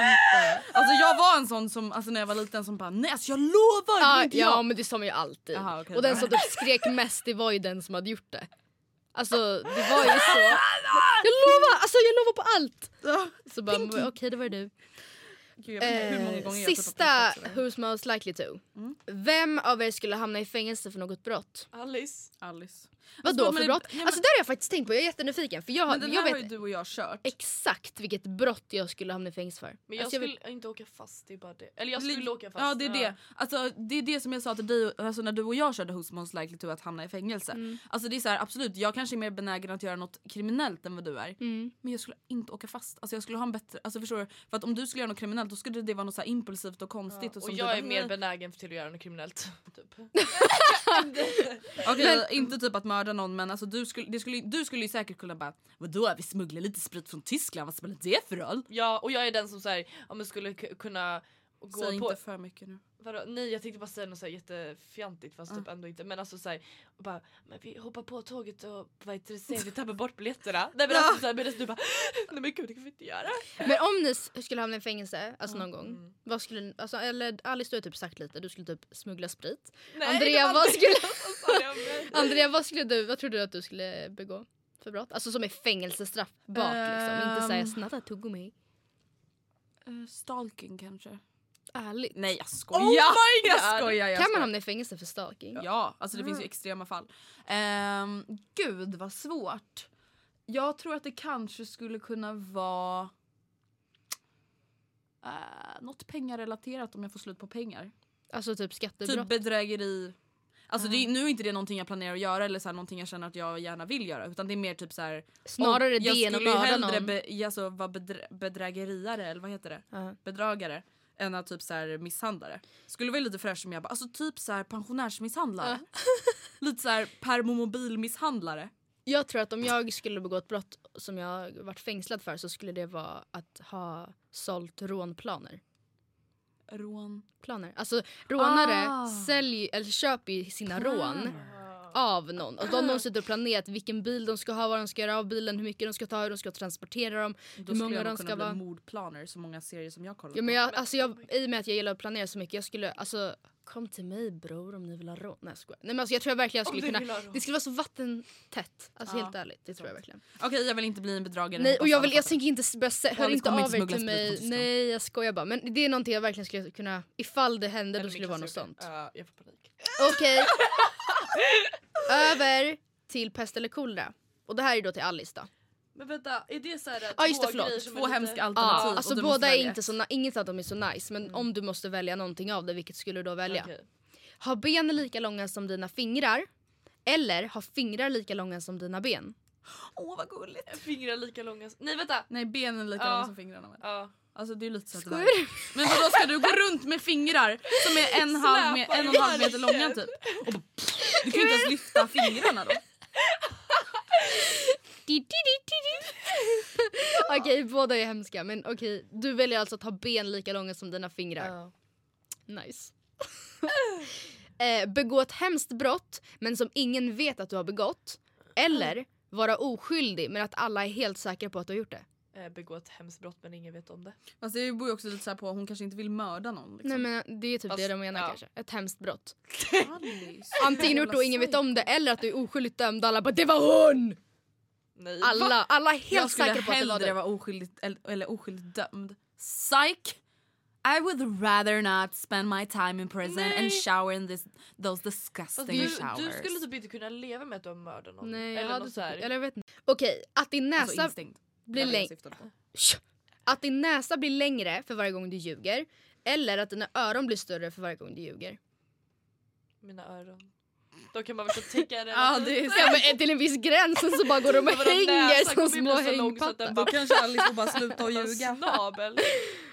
Alltså jag var en sån som alltså, när jag var liten som bara nej alltså jag lovar Ja, inte ja jag. men det sa man ju alltid. Jaha, okej, och den som typ skrek mest det var ju den som hade gjort det. Alltså det var ju så. Jag lovar, alltså jag lovar på allt. Så bara okej det var du. Gud, Eh, sista också. Who's most likely to. Mm. Vem av er skulle hamna i fängelse för något brott? Alice. Alice. Vadå Alltså, för det- brott? ja, men- Alltså det har jag faktiskt tänkt på, jag är jättenyfiken. För jag, har- Men den jag här har vet ju du och jag kört. exakt vilket brott jag skulle hamna i fängelse för. Men jag Alltså, skulle vill- inte åka fast, det är bara det. Eller jag skulle åka fast. Ja det är det. Alltså, det är det som jag sa till dig alltså, när du och jag körde Who's most likely to att hamna i fängelse. Mm. Alltså det är så här, absolut jag kanske är mer benägen att göra något kriminellt än vad du är. Mm. Men jag skulle inte åka fast. Alltså jag skulle ha en bättre, alltså förstår du? För att om du skulle göra något kriminellt då skulle det vara något så här impulsivt och konstigt. Och, Och som jag du är bara, mer benägen till att göra något kriminellt. Typ. Okej inte typ att mörda någon men alltså du skulle, skulle, du skulle ju säkert kunna bara Vadå vi smugglar lite sprit från Tyskland, vad spelar det för roll? Ja och jag är den som så här, om jag skulle kunna gå Säg på... inte för mycket nu. Vadå? Nej jag tänkte bara säga något så här jättefjantigt fast typ ändå inte. Men alltså såhär, bara, men vi hoppar på tåget och vad heter det, ser vi tappar bort biljetterna. Nej men alltså såhär, medan du bara, nej men gud det kan vi inte göra. Men om ni skulle hamna i fängelse, alltså någon gång. Mm. Vad skulle ni, alltså, eller Alice du har typ sagt lite, du skulle typ smuggla sprit. Nej, Andrea, vad skulle. Andrea vad skulle du, vad tror du att du skulle begå för brott? Alltså som är fängelsestraff bak liksom, inte säga Ehm. snatta tuggummi. Uh, stalking kanske? Ärligt. Nej jag skojar! Oh my God! Jag skojar, jag kan man hamna i fängelse för stalking? Ja, alltså det finns ju extrema fall. Ehm, gud vad svårt. Jag tror att det kanske skulle kunna vara uh, något pengarelaterat om jag får slut på pengar. Alltså typ skattebrott? Typ bedrägeri. Alltså det, är- nu är inte det någonting jag planerar att göra eller så här, någonting jag känner att jag gärna vill göra utan det är mer typ så här. Snarare det än att Jag skulle ju mörda hellre någon. be, alltså, vara bedrä, bedrägeriare eller vad heter det? Ja. Bedragare. Än att typ så här misshandlare. Skulle vara lite fräscht om jag bara, alltså typ så här pensionärsmisshandlare. lite så här permomobilmisshandlare. Jag tror att om jag skulle begå ett brott som jag varit fängslad för så skulle det vara att ha sålt rånplaner. Rån. Planer. Alltså rånare Ah. säljer, eller köper sina rån av någon. Och de, de sitter och planerat vilken bil de ska ha, vad de ska göra av bilen, hur mycket de ska ta, hur de ska transportera dem, Då hur skulle många jag de ska kunna bli vara. mordplaner så många serier som jag kollar Ja, på. men jag, alltså jag, I och med att jag gillar att planera så mycket, jag skulle alltså Kom till mig bror om ni vill ha rån. Nej jag skojar. Nej men alltså jag tror jag verkligen jag skulle kunna. Det skulle vara så vattentätt. Alltså Ja, helt ärligt. Det tror jag verkligen. Okej jag vill inte bli en bedragare. Nej och jag vill, jag tänker inte börja hör inte av er till mig. Nej jag skojar bara. Men det är någonting jag verkligen skulle kunna, ifall det hände då skulle det vara något sånt. jag får panik. Okej. Över till pest eller kolera. Och det här är då till Alice då. Men vänta, är det såhär Ja, just det, två förlåt. grejer som Två är lite... hemska Ja, alternativ. alltså du måste båda är inte så, inget av dem är så nice men om du måste välja någonting av det, vilket skulle du då välja? Okej. Ha ben lika långa som dina fingrar eller ha fingrar lika långa som dina ben. Åh vad gulligt. Fingrar lika långa... Nej vänta! Nej benen är lika Ja. långa som fingrarna. Men. Ja. Alltså det är lite så att? Men vadå ska du gå runt med fingrar som är en, halv me- en och en halv meter långa typ? Och bara, du kan ju inte ens lyfta fingrarna då. Okej, båda är hemska men okej, du väljer alltså att ha ben lika långa som dina fingrar. Ja. Nice. eh, begå ett hemskt brott men som ingen vet att du har begått. Eller vara oskyldig men att alla är helt säkra på att du har gjort det. eh, begå ett hemskt brott men ingen vet om det. Fast det beror ju också lite så här på hon kanske inte vill mörda någon. Liksom. Nej men det är typ Fast, det de menar ja. kanske. Ett hemskt brott. Antingen gjort och ingen vet om det eller att du är oskyldigt dömd och alla bara det var hon! Nej. Alla, alla är Jag helt skulle säkra på att det var hellre du. vara oskyldigt, eller, eller oskyldigt dömd. Psych! I would rather not spend my time in prison Nej. and shower in this, those disgusting du, showers. du skulle typ inte kunna leva med att du har mördat någon. Nej, jag eller hade något så här. typ, eller jag vet inte. Okej, att din näsa alltså blir Det det jag längre. Att din näsa blir längre för varje gång du ljuger. Eller att dina öron blir större för varje gång du ljuger. Mina öron. Då kan man väl täcka det. Ja, det är Ja, men till en viss gräns så bara går de och hänger som små så så hängpattar. Då kanske Alice får bara sluta och ljuga. Snabel.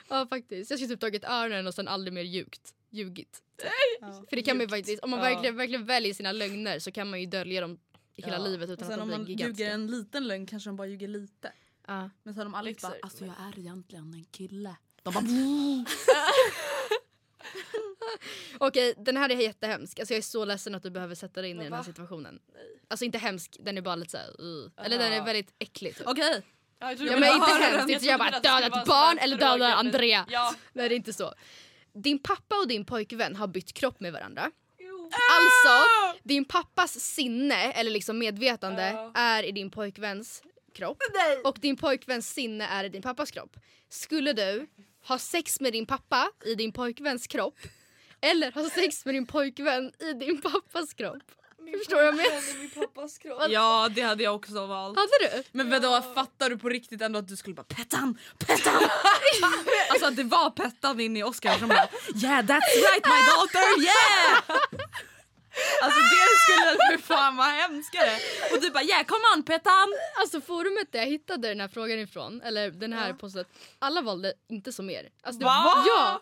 Ja faktiskt. Jag skulle typ tagit öronen och sen aldrig mer ljugt. Ljugit. Ja. För det kan man ju faktiskt, om man Ja. verkligen, verkligen väljer sina lögner så kan man ju dölja dem hela Ja. livet utan sen att om de man blir gigantiska. ljuger en liten lögn kanske de bara ljuger lite. Ja. Men sen om Alice bara alltså jag är egentligen en kille. De bara Okej, den här är jättehemsk. Alltså jag är så ledsen att du behöver sätta dig in i den här situationen. Nej. Alltså inte hemsk, den är bara lite såhär... Uh. Eller den är väldigt äcklig typ. okej. Ja, jag Ja, men inte hemskt, inte jag bara döda ett barn eller döda Andrea. Ja. Nej det är inte så. Din pappa och din pojkvän har bytt kropp med varandra. Alltså, din pappas sinne eller liksom medvetande Ja. är i din pojkväns kropp. Och din pojkväns sinne är i din pappas kropp. Skulle du ha sex med din pappa i din pojkväns kropp eller ha sex med din pojkvän i din pappas kropp? Förstår du vad jag menar? Min pappas kropp. Ja det hade jag också valt. Hade du? Men vadå fattar du på riktigt ändå att du skulle bara Pettan! Pettan! alltså att det var Pettan inne i Oscar som bara Yeah that's right my daughter yeah! Alltså det skulle för fan vara hemskare. Och du bara yeah come on Pettan! Alltså forumet där jag hittade den här frågan ifrån, eller den här postet, alla valde inte som er. Alltså, det, Va? Ja!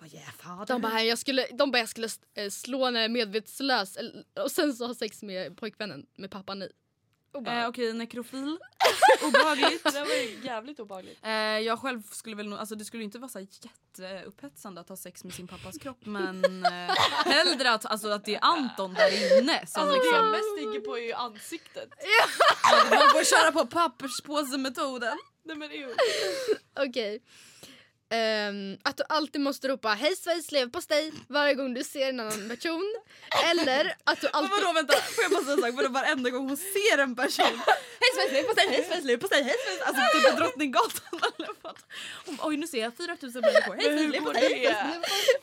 Bara, yeah. De bara, jag skulle, de bara jag skulle eh, slå är medvetslös och sen så ha sex med pojkvännen med pappan i. Och bara, Eh, Okej nekrofil. Obehagligt. Det var ju jävligt obehagligt. Eh, jag själv skulle väl nog, alltså det skulle inte vara så jätteupphetsande att ha sex med sin pappas kropp men eh, hellre att, alltså, att det är Anton där inne som Alltså det jag liksom mest tänker på är ju ansiktet. man får köra på papperspåsemetoden. Nej men ew. Okej. Ehm, att du alltid måste ropa hej Sveriges leverpastej varje gång du ser en annan person. Eller att du alltid... vadå vänta, får jag bara säga en sak? Vadå varenda gång hon ser en person Hej Sveriges leverpastej, hej Sveriges leverpastej, hej Sveriges Alltså typ på Drottninggatan eller vad Hon Oj nu ser jag 4000 människor, hej Sveriges leverpastej?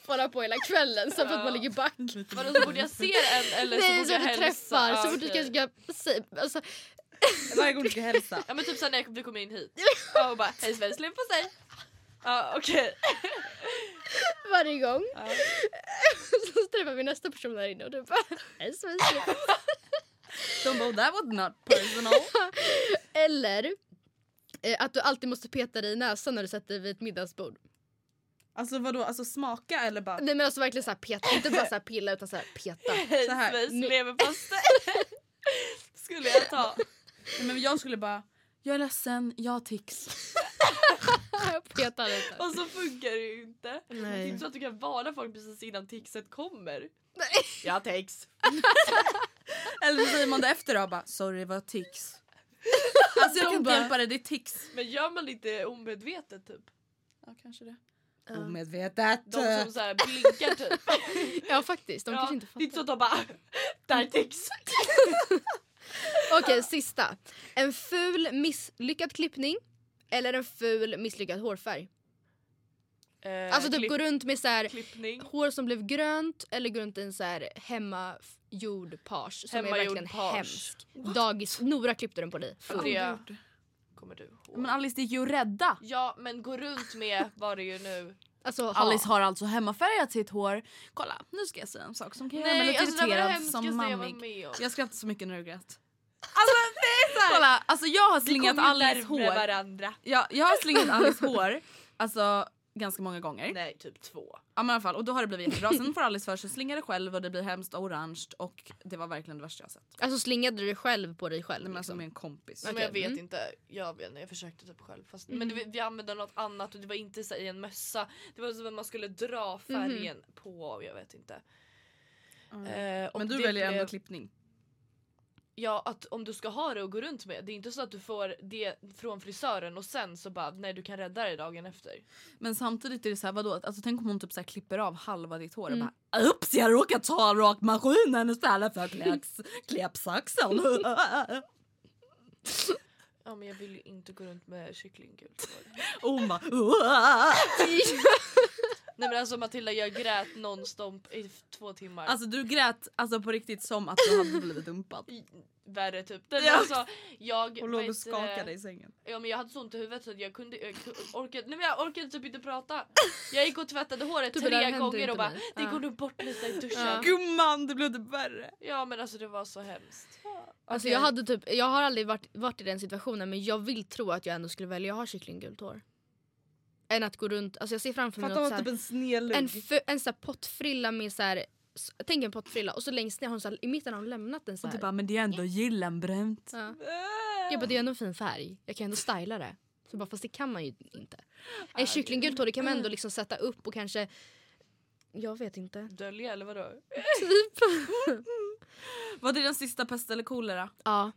Bara på hela kvällen så att man ligger back. Vadå så fort jag ser en eller så Nej fort så jag du hälsar? träffar, så fort du kanske ska säga, alltså, Varje gång du ska hälsa Ja men typ såhär när jag- du kommer in hit och bara hej Sveriges leverpastej. Ja okej. varje gång. Ja. så träffar vi nästa person där inne och du bara leverpastej. De bara that was not personal Eller eh, att du alltid måste peta dig i näsan när du sätter dig vid ett middagsbord. Alltså vadå, alltså smaka eller bara Nej men alltså verkligen såhär peta, inte bara såhär pilla utan såhär peta. Hej Så här, Sveriges nu- leverpastej. Skulle jag ta. Nej, men jag skulle bara jag är ledsen, jag har tics. peta lite. Och så funkar det ju inte. Det är Nej. inte så att du kan varna folk precis innan tixet kommer. Nej. Jag har tics. Eller så säger man det efter då bara sorry var tics. Alltså jag kan inte hjälpa det, det är tics. Men gör man lite omedvetet typ? Ja kanske det. Ja. Omedvetet. De som så här blinkar typ. Ja faktiskt, de ja, kanske inte det är inte så fattar. att de bara där är tics. Okej sista. En ful misslyckad klippning eller en ful misslyckad hårfärg. Eh, Alltså typ klipp- gå runt med så här hår som blev grönt eller gå runt i en så här hemmagjord page som är Hemmagjord verkligen page. hemsk. Dagis, Nora klippte den på dig. Det kommer du ihåg. Men Alice det gick ju att rädda. Ja men gå runt med var det ju nu. Alltså, ha. Alice har alltså hemmafärgat sitt hår. Kolla nu ska jag säga en sak som kan göra mig lite alltså irriterad som jag mammig. om. Jag skrattar så mycket när du grät. Alltså det är såhär. Kolla alltså jag har slingat Alice hår. varandra. Ja, jag har slingat Alice hår. Alltså ganska många gånger. Nej typ två. Ja men i alla fall och då har det blivit jättebra. Sen får Alice för sig slinga det själv och det blir hemskt orange och det var verkligen det värsta jag sett. alltså slingade du dig själv på dig själv? Nej, men alltså liksom? med en kompis. Nej, men jag vet mm. inte, jag vet inte, jag försökte typ själv. Fast, Men det, vi använde något annat och det var inte så, i en mössa. Det var som att man skulle dra färgen på, jag vet inte. Eh, och Men du det väljer ändå klippning. Ja, att om du ska ha det och gå runt med, det är inte så att du får det från frisören och sen så bara nej du kan rädda dig dagen efter. Men samtidigt är det så här, vadå? Alltså, tänk om hon typ så här klipper av halva ditt hår Mm. och bara Oops jag råkade ta rakmaskinen istället för kläps, kläpsaxen. Ja men jag vill ju inte gå runt med kycklinggult hår. oh my, Nej men alltså Matilda jag grät nonstop i två timmar. Alltså du grät alltså på riktigt som att du hade blivit dumpad. Värre typ. Nej, men Ja. alltså, jag, Och låg och skakade i sängen. Ja men jag hade så ont i huvudet så att jag kunde, jag orkade, nej men jag orkade typ inte prata. Jag gick och tvättade håret Typ, det där tre gånger och bara mig. det går nog bort lite i duschen. Ja. Gumman det blev typ värre. Ja men alltså det var så hemskt. Alltså jag, hade typ, jag har aldrig varit, varit i den situationen men jag vill tro att jag ändå skulle välja att ha kycklinggult hår. Än att gå runt, alltså jag ser framför mig något typ en snedlugg. en, f- en så pottfrilla med så här, tänk en pottfrilla och så längst ner har hon så här, i mitten har hon lämnat den så och här. du bara men det är ändå gyllenbrunt. Ja. Jag bara det är ändå en fin färg, jag kan ändå styla det. Så bara, fast det kan man ju inte. En kycklinggult hår det kan man ändå liksom sätta upp och kanske jag vet inte. Dölja eller vadå? Typ. Var det den sista pest eller kolera? Ja.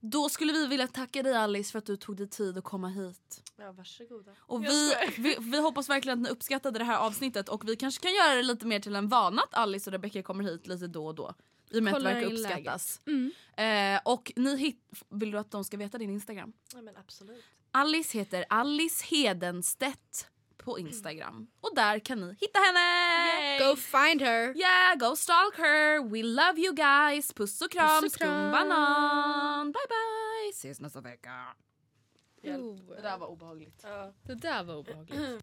Då skulle vi vilja tacka dig Alice för att du tog dig tid att komma hit. Ja varsågoda. Och vi, vi, vi hoppas verkligen att ni uppskattade det här avsnittet och vi kanske kan göra det lite mer till en vana att Alice och Rebecca kommer hit lite då och då. I och med att det verkar uppskattas. Mm. Eh, och ni hit, vill du att de ska veta din Instagram? Ja men absolut. Alice heter Alice Hedenstedt på Instagram. Och där kan ni hitta henne! Go find her! Yeah, go stalk her! We love you guys! Puss och kram, Puss och kram. skumbanan! Bye bye! Ses nästa vecka! Oh, Det där var obehagligt. Ja. det där var obehagligt.